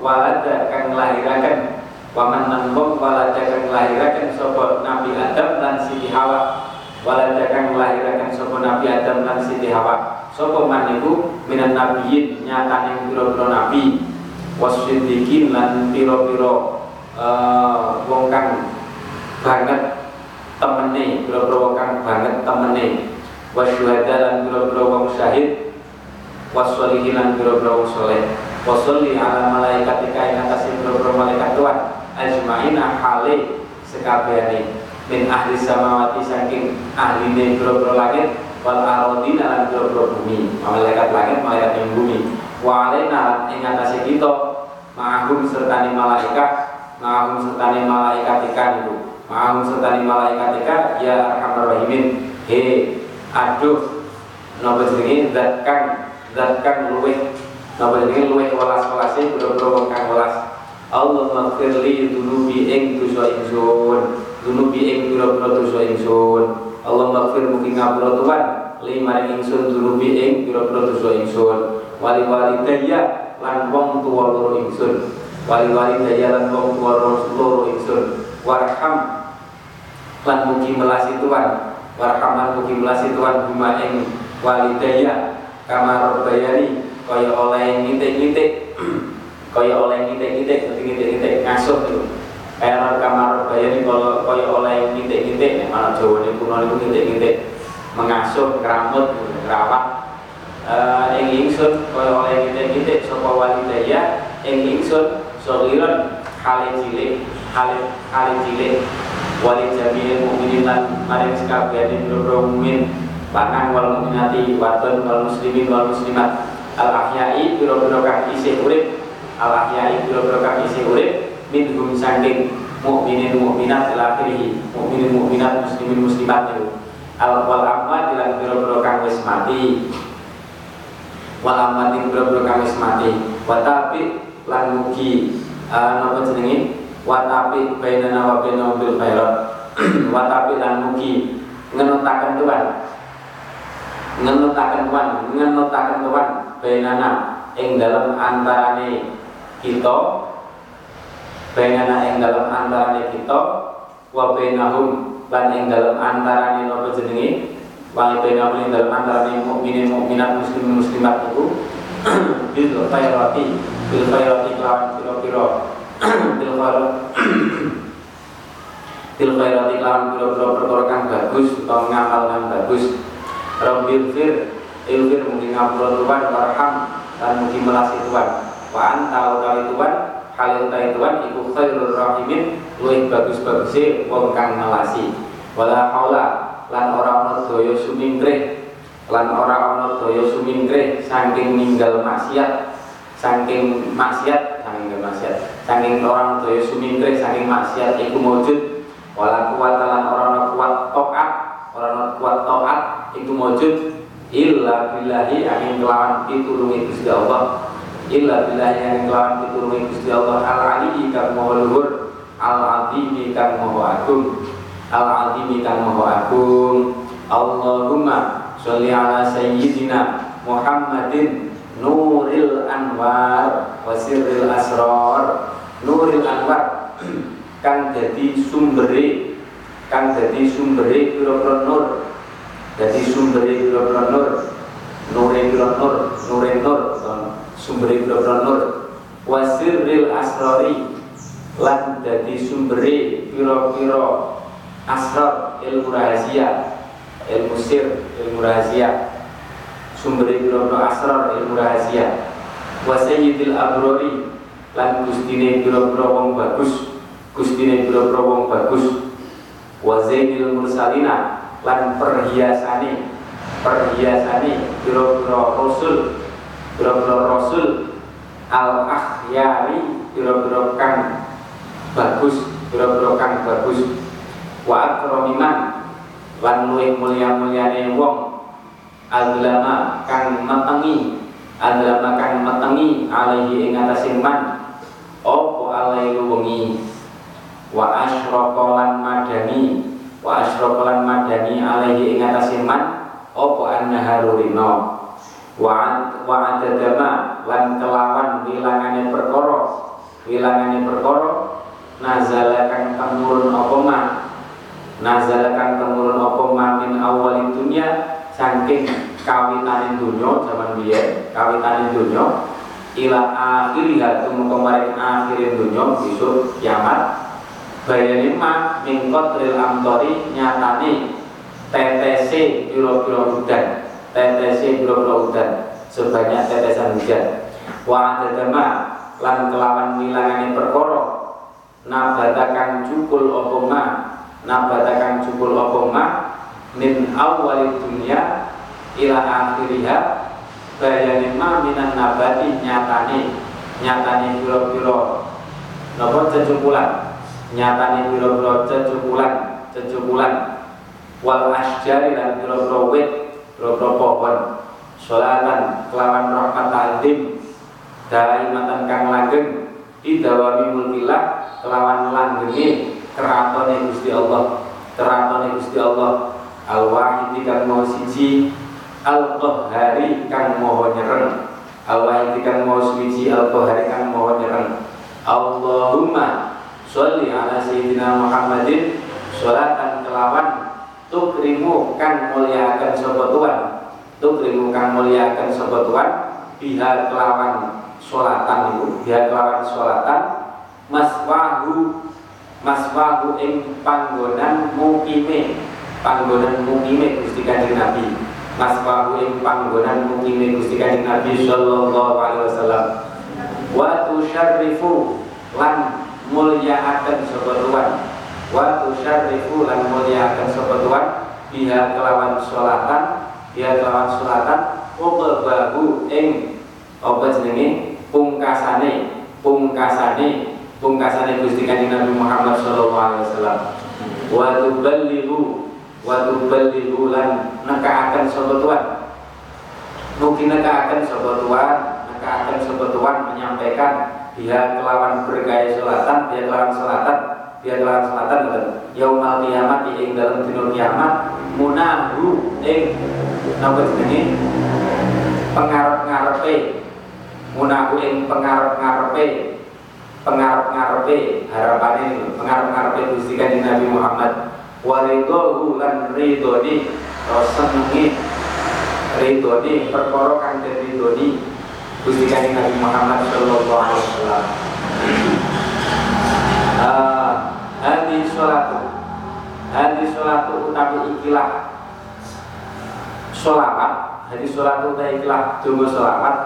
walada kang lahiraken. Wa man walada kang lahiraken sapa Nabi Adam lan Siti Hawa. Walada kang lahiraken sapa Nabi Adam lan Siti Hawa. Sapa man niku? Minan nabiyyin nyatane pira-pira nabi. Wasiddiqin lan pira-pira uh, wong kang banget temene pira-pira wong kang banget temene wasyuhada lan pira-pira wong syahid. Wasolihin lan pira-pira wong saleh wasolli ala malaikatika ing atase pira-pira malaikat Tuhan. Ajmaina hale sekabehane min ahli samawati saking ahline pira-pira langit. Wal aradin lan boro bumi. Malaikat langit malaikat yang bumi. Wa alaina ing atase kita. Ma'ahum sertani malaikat. Ma'ahum sertani malaikat ikan ma'ahum sertani malaikat ikan ya arhamar rahimin. He aduh napa jenenge zat kang zat kang luweh. Napa jenenge luweh welas-welase boro-boro kang welas. Allah maghfirli dunubi ing dosa ingsun. Dunubi ing boro-boro dosa ingsun. Allah maghfir mugi ngapura Tuhan. Lima ingsun dunubi ing pira-pira dosa ingsun. Wali wali daya lan wong tuwa loro ingsun. Wali wali daya lan wong tuwa loro ingsun. Warham lan mugi melasi Tuhan warham lan mugi melasi Tuhan bima ing wali daya kamar bayani kaya oleh ngitik-ngitik. Kaya oleh ngitik-ngitik ngitik-ngitik ngasuh itu. Era kamar bayani kalau kaya oleh ngitik-ngitik. Mana Jawa ini kuno itu ngitik-ngitik. Mengasuh keramut rawat uh, ing ingsun kaya oleh ngitik-ngitik sapa walidaya. Ing ingsun sagiran hale cilik hale cilik wali jami'il mukminin lan maring sekabehane pira mukmin lanang wal mukminati wadon wal muslimin wal muslimat. Al ahyai pira-pira kang isih urip. Al ahyai pira-pira kang isih urip. Minhum saking mukminin mukminat ila mukminin mukminat muslimin muslimat itu. Al wal amwat dilan biro-biro kang wis mati. Wal ing biro-biro kang wis mati. Wa lan mugi. Uh, napa jenenge wa tapi bainana wa bainahum bil khairat. Wa tapi lan mugi ngenutaken Tuhan ngenutaken Tuhan ngenutaken Tuhan bainana ing dalam antarane kita. Bainana ing dalam antarane kita. Wa bainahum lan ing dalam antarane napa jenenge? Wa bainahum ing dalam antarane mukminin mukminat muslimin muslimat itu bil khairati bil khairati kelawan pira-pira bil bil khairati kelawan pira-pira perkara bagus utawa ngamal kang bagus. Rabbil fir ilfir mungkin ngapura Tuhan warham dan mungkin melasi Tuhan. Wa anta utawi Tuhan halil ta Tuhan iku khairur rahimin luwih bagus-baguse wong kang ngelasi wala haula lan ora ana daya sumingkrih lan ora ana daya sumingkrih saking ninggal maksiat saking maksiat saking orang daya sumingkrih saking maksiat iku wujud wala kuat lan ora ana kuat taat ora ana kuat taat iku wujud illa billahi angin kelawan pitulungi Gusti Allah. Illa billahi yang kelawan diturungi Gusti Allah. Al ali kang maha luhur al azimi kang maha agung. Al azimi kang maha agung. Allahumma sholli ala sayyidina Muhammadin nuril anwar wasiril asrar. Nuril anwar kang jadi sumbere kang jadi sumbere pira-pira nur. Jadi sumbere pira-pira nur. Nure pira nur nure nur sumberi pira nur. Wasirril asrori lan dadi sumberi pira-pira asrar ilmu rahasia ilmu sir ilmu rahasia sumberi pira-pira asrar ilmu rahasia. Wa sayyidil abrori lan gustine pira-pira wong bagus gustine pira-pira wong bagus. Wa zainil mursalina lan perhiasane perhiasane pira-pira rasul biro-biro rasul. Al akhyari kang bagus kang bagus. Wa akramiman lan luwih mulia-mulyane wong adlama kang metengi adlama kang metengi alaihi ing atase man apa alaihi wengi? Wa asyraka lan madani wa asyraqalan madani alaihi ing atase man apa annaharu rino wa adadama lan kelawan wilangane perkara wilangane perkara nazalakan temurun apa ma? Nazalakan temurun apa ma min awal dunya saking kawitanin dunya zaman biyen kawitanin dunya ila akhiriha tumeka maring akhirin dunya besok kiamat. Bayani ma mingkot ril amtori nyatani TTC piro-piro hujan TTC piro-piro hujan sebanyak tetesan hujan. Wa adadama lan kelawan milangane perkara nabatakan cukul opoma nabatakan cukul opoma min awal dunia ila akhiriha bayani ma minan nabati nyatani nyatani piro-piro nopo cecukulan nyatane pira-pira cecukulan cecukulan wal asjari dan pira-pira wit pira-pira pohon. Sholatan kelawan rahmat ta'zim daimatan kang langgeng idawami mulkillah kelawan langgengi keratone Gusti Allah. Keratone Gusti Allah al wahidi kang mau siji al qahari kang mau nyereng. Al wahidi kang mau siji al qahari kang mau nyereng. Allahumma Sholli ala Sayyidina Muhammadin Sholatan kelawan. Tukrimu kan muliakan sobat Tuhan. Tukrimu kan muliakan sobat Tuhan Biha kelawan Sholatan itu Biha kelawan sholatan. Maswahu Maswahu ing panggonan mukime Panggonan mukime Gusti Kanjeng Nabi. Maswahu ing panggonan mukime Gusti Kanjeng Nabi Sallallahu alaihi wasallam. Wa tusyarrifu lan mulyaaken sapa tuan. Wa tusyarrifu lan mulyaaken sapa tuan. Biha kelawan salatan biha kelawan salatan uqbahu ing apa jenenge? Pungkasane pungkasane pungkasane Gusti Kanjeng Nabi Muhammad sallallahu alaihi wasallam. Wa tuballighu wa tuballighu lan nekaaken sapa tuan. Mungkin nekaaken sapa tuan nekaaken sapa tuan menyampaikan dia kelawan bergaya selatan dia kelawan selatan dia kelawan selatan gitu yaumal kiamat ing dalam dino kiamat munahu ing napa jenenge? Pengarep-ngarepe. Munahu ing pengarep-ngarepe. Pengarep-ngarepe harapane pengarep-ngarepe Gusti Kanjeng Nabi Muhammad walidahu lan ridoni senengi ridoni perkara kang dadi ridoni Gusti Kanjeng Nabi Muhammad Shallallahu Alaihi Wasallam. Uh, hadi sholatu hadi sholatu utawi ikilah sholawat hadi sholatu utawi ikilah dungo sholawat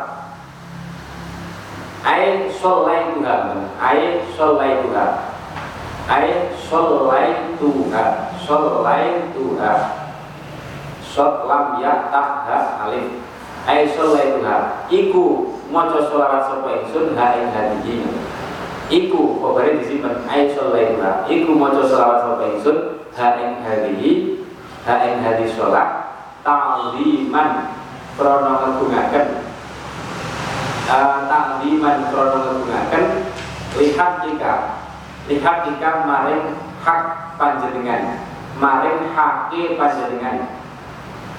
Ai sholai Tuhan Ai sholai Tuhan Ai sholai Tuhan Sholai Tuhan Shot lam ya tak alif. Ai sholaituha iku maca sholawat sapa ingsun ha ing hadihi. Iku kobare disimpen ai sholaituha iku maca sholawat sapa ingsun ha ing hadihi ha ing hadi sholat ta'liman krana ngegungaken. Uh, ta'liman krana ngegungaken. Lihat jika lihat jika maring hak panjenengan maring hake panjenengan.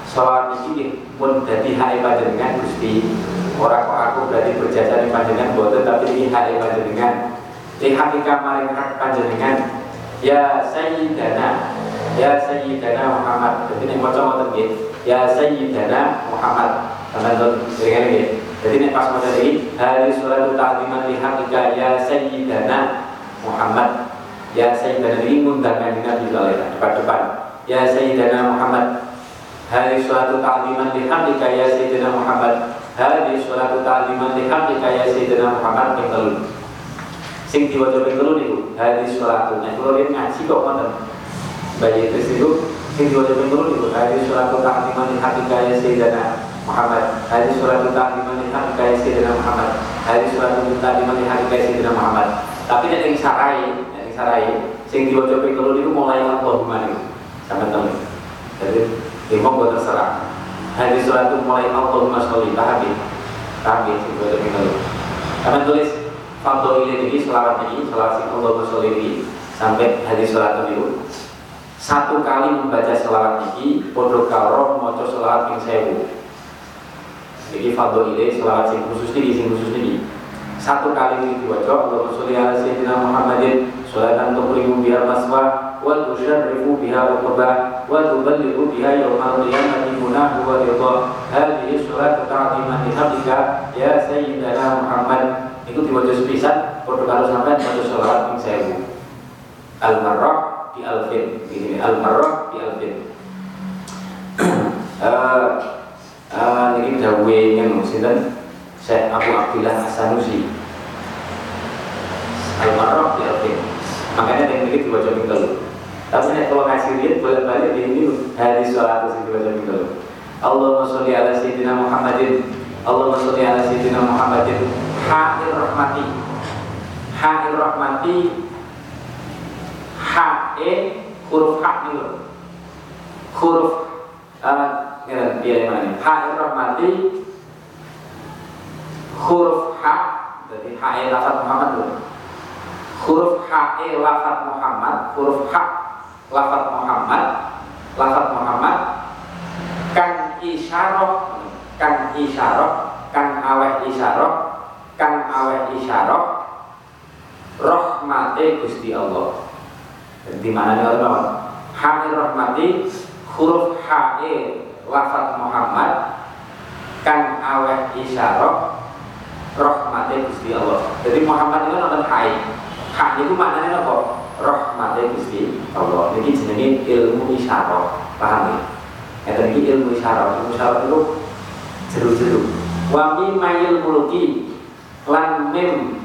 Soal ini pun jadi hak panjenengan Gusti. Orang kok aku berarti berjasa di panjenengan boten tapi ini hak panjenengan. Lihat di kamar hak panjenengan. Ya Sayyidana ya Sayyidana Muhammad. Jadi ini macam macam gitu ya Sayyidana Muhammad. Teman-teman dengan ini jadi ini pas macam ini hari surat ta'liman lihat ya Sayyidana Muhammad. Ya Sayyidana ini ngundangkan Nabi depan-depan. Ya Sayyidana Muhammad Hari suatu ta'liman lihamdika ya Sayyidina Muhammad. Hari suatu ta'liman lihamdika ya Sayyidina Muhammad. Yang telu. Sing diwajah yang telu niku Hari suatu Nah kalau dia ngaji kok ngoten? Bayi itu itu Sing diwajah yang telu niku Hari suatu ta'liman lihamdika ya Sayyidina Muhammad. Hari suatu ta'liman lihamdika ya Sayyidina Muhammad. Hari suatu ta'liman lihamdika ya Sayyidina Muhammad Tapi nek yang sarai Nek yang sarai Sing yang telu niku mulai Allahumma niku Sampai telu Jadi Imam buat terserah. Hadis surat itu mulai Allahumma sholli pahami. Pahami itu ada minum. Kami tulis Fadol ini selawat ini, selawat sing Allahumma sholli ini sampai hadis surat itu. satu kali membaca selawat iki podo karo maca selawat ping sewu iki fadho ile selawat sing khusus niki sing khusus niki satu kali ini diwaca Allahumma sholli ala sayyidina Muhammadin sholatan tuqrimu biha maswa wa tusyarrifu biha uqba wa tuballighu biha yawmal qiyamati munahu wa ridha. Hadhihi sholatu ta'ziman li hamdika ya sayyidina Muhammad. Itu diwaca sepisan podo karo sampean maca selawat ping sewu. Al-marrah di alfin ini al marrah di alfin uh, uh, ini dawe yang sinten saya Abu Abdullah Hasanusi al marrah di alfin makanya yang ini dibaca minggu tapi nek kalau ngasih lihat boleh balik di ini hadis sholat itu dibaca minggu Allahumma sholli ala sayyidina Muhammadin. Allahumma sholli ala sayyidina Muhammadin. Ha'ir rahmati. Ha'ir rahmati. H E huruf H itu huruf uh, ya, ya mana ini H E rahmati huruf H H E lafat Muhammad dulu. Huruf H E lafat Muhammad huruf H lafat Muhammad lafat Muhammad. Kan isyarah kan isyarah kan aweh isyarah kan aweh isyarah rahmate Gusti Allah. Di mana nih kalau Hamil rahmati huruf H-E lafat Muhammad kan aweh isyarah rahmati Gusti Allah. Jadi Muhammad itu nonton H-E. H itu maknanya apa? Rahmati Gusti Allah. Jadi jenenge ilmu isyarah. Paham ya? Ya tadi ilmu isyarah. Ilmu isyarah itu jeru-jeru. Wa mayil muluki lan mim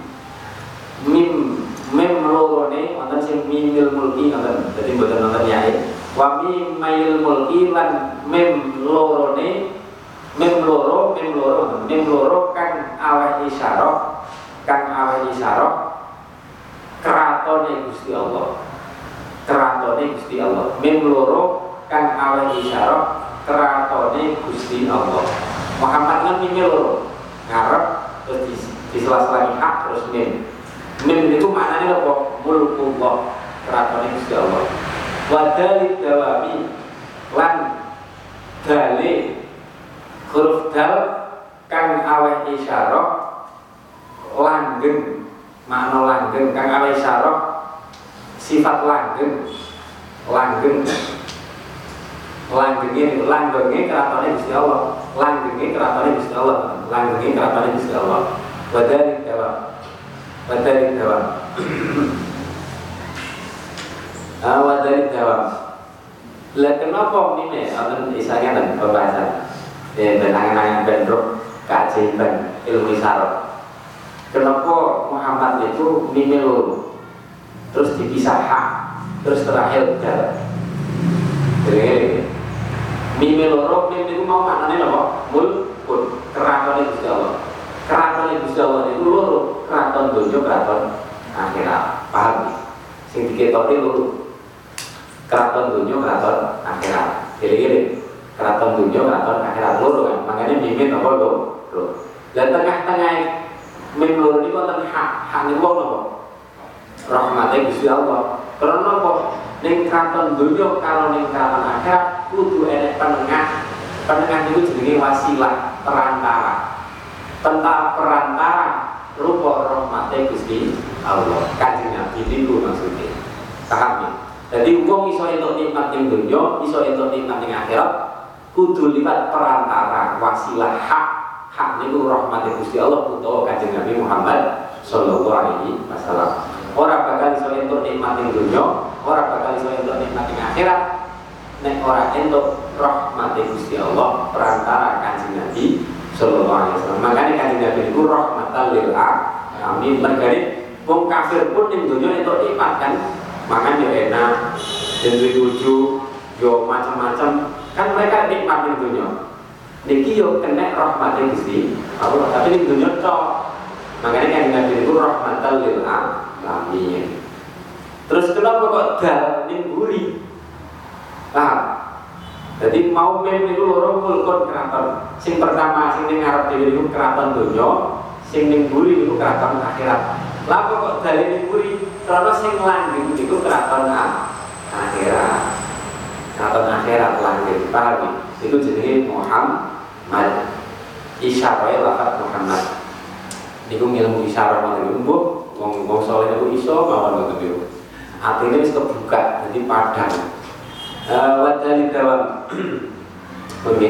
mim mim lorone wonten sing mimil mulki ngoten dadi mboten nonton yae wa mimail mulki lan mim lorone mim loro mim loro mim loro kan aweh isyarah kan aweh isyarah keratone Gusti Allah. Keratone Gusti Allah. Mim loro kan aweh isyarah keratone Gusti Allah. Muhammad kan mim loro. Ngarep terus di, di sela-sela hak terus mim Mim itu maknanya apa? Mulkullah. Keraton Gusti Allah. Wadali dawami Lan Dali Huruf dal Kang aweh isyarah Langgeng Makna langgeng Kang aweh isyarah Sifat langgeng Langgeng. Langgengnya langgengnya keratonnya Gusti Allah. Langgengnya keratonnya Gusti Allah. Langgengnya keratonnya Gusti Allah. Wadali dawami Wadari dawam ah, Wadari dawam Lah kenapa ini Akan isanya dan pembahasan. Ya benangan-angan bentrok Keajaiban ilmu isyarat Kenapa Muhammad itu loro Terus dipisah hak. Terus terakhir dal Jadi Mime loro, mime itu mau maknanya apa? Mulkun Keraton itu Allah keraton Gusti Allah itu loro. Keraton donya keraton akhirat. Paham? Sing diketoni loro. Keraton donya keraton akhirat. Gini-gini keraton donya keraton akhirat. Loro kan? Makanya mimin apa lho lho dan tengah-tengah min loro ini wonten hak hak niku wong napa rahmate Gusti Allah. Karena apa? Ning keraton donya karo ning akhirat kudu enek penengah. Penengah itu jenenge wasilah perantara. Tentang perantara rupa rahmate Gusti Allah. Kanjeng Nabi niku maksudnya. Paham ya? Jadi wong iso entuk nikmat ning donya iso entuk nikmat ning akhirat kudu liwat perantara wasilah hak hak niku rahmate Gusti Allah utawa kanjeng Nabi Muhammad sallallahu alaihi wasallam ora bakal iso entuk nikmat ning donya ora bakal iso entuk nikmat akhirat nek ora entuk rahmate Gusti Allah perantara kanjeng Nabi Sallallahu Alaihi Wasallam. Makanya kanjeng Nabi itu rahmatan lil alamin. Mergane wong kafir pun ning dunia itu nikmat kan. Makan yo enak, duwe bojo, yo macam-macam. Kan mereka nikmat ning dunia. Niki yo kena rahmate Gusti Allah. Tapi ning dunia cok. Makanya kanjeng Nabi itu rahmatan lil alamin. Terus kenapa kok dal ning buri? Jadi mau mem itu loro mulkon keraton. Sing pertama sing ning ngarep dhewe niku keraton donya, sing ning buri niku keraton akhirat. Lah kok dari ning buri? Karena sing langgeng niku keraton akhirat. katon akhirat lahir paham itu jenenge Muhammad isyarah lafat Muhammad. Niku ilmu isyarah niku. Wong wong saleh niku iso mawon ngoten niku. Atine wis kebuka jadi padang. Uh, wa dalil dawam Oke.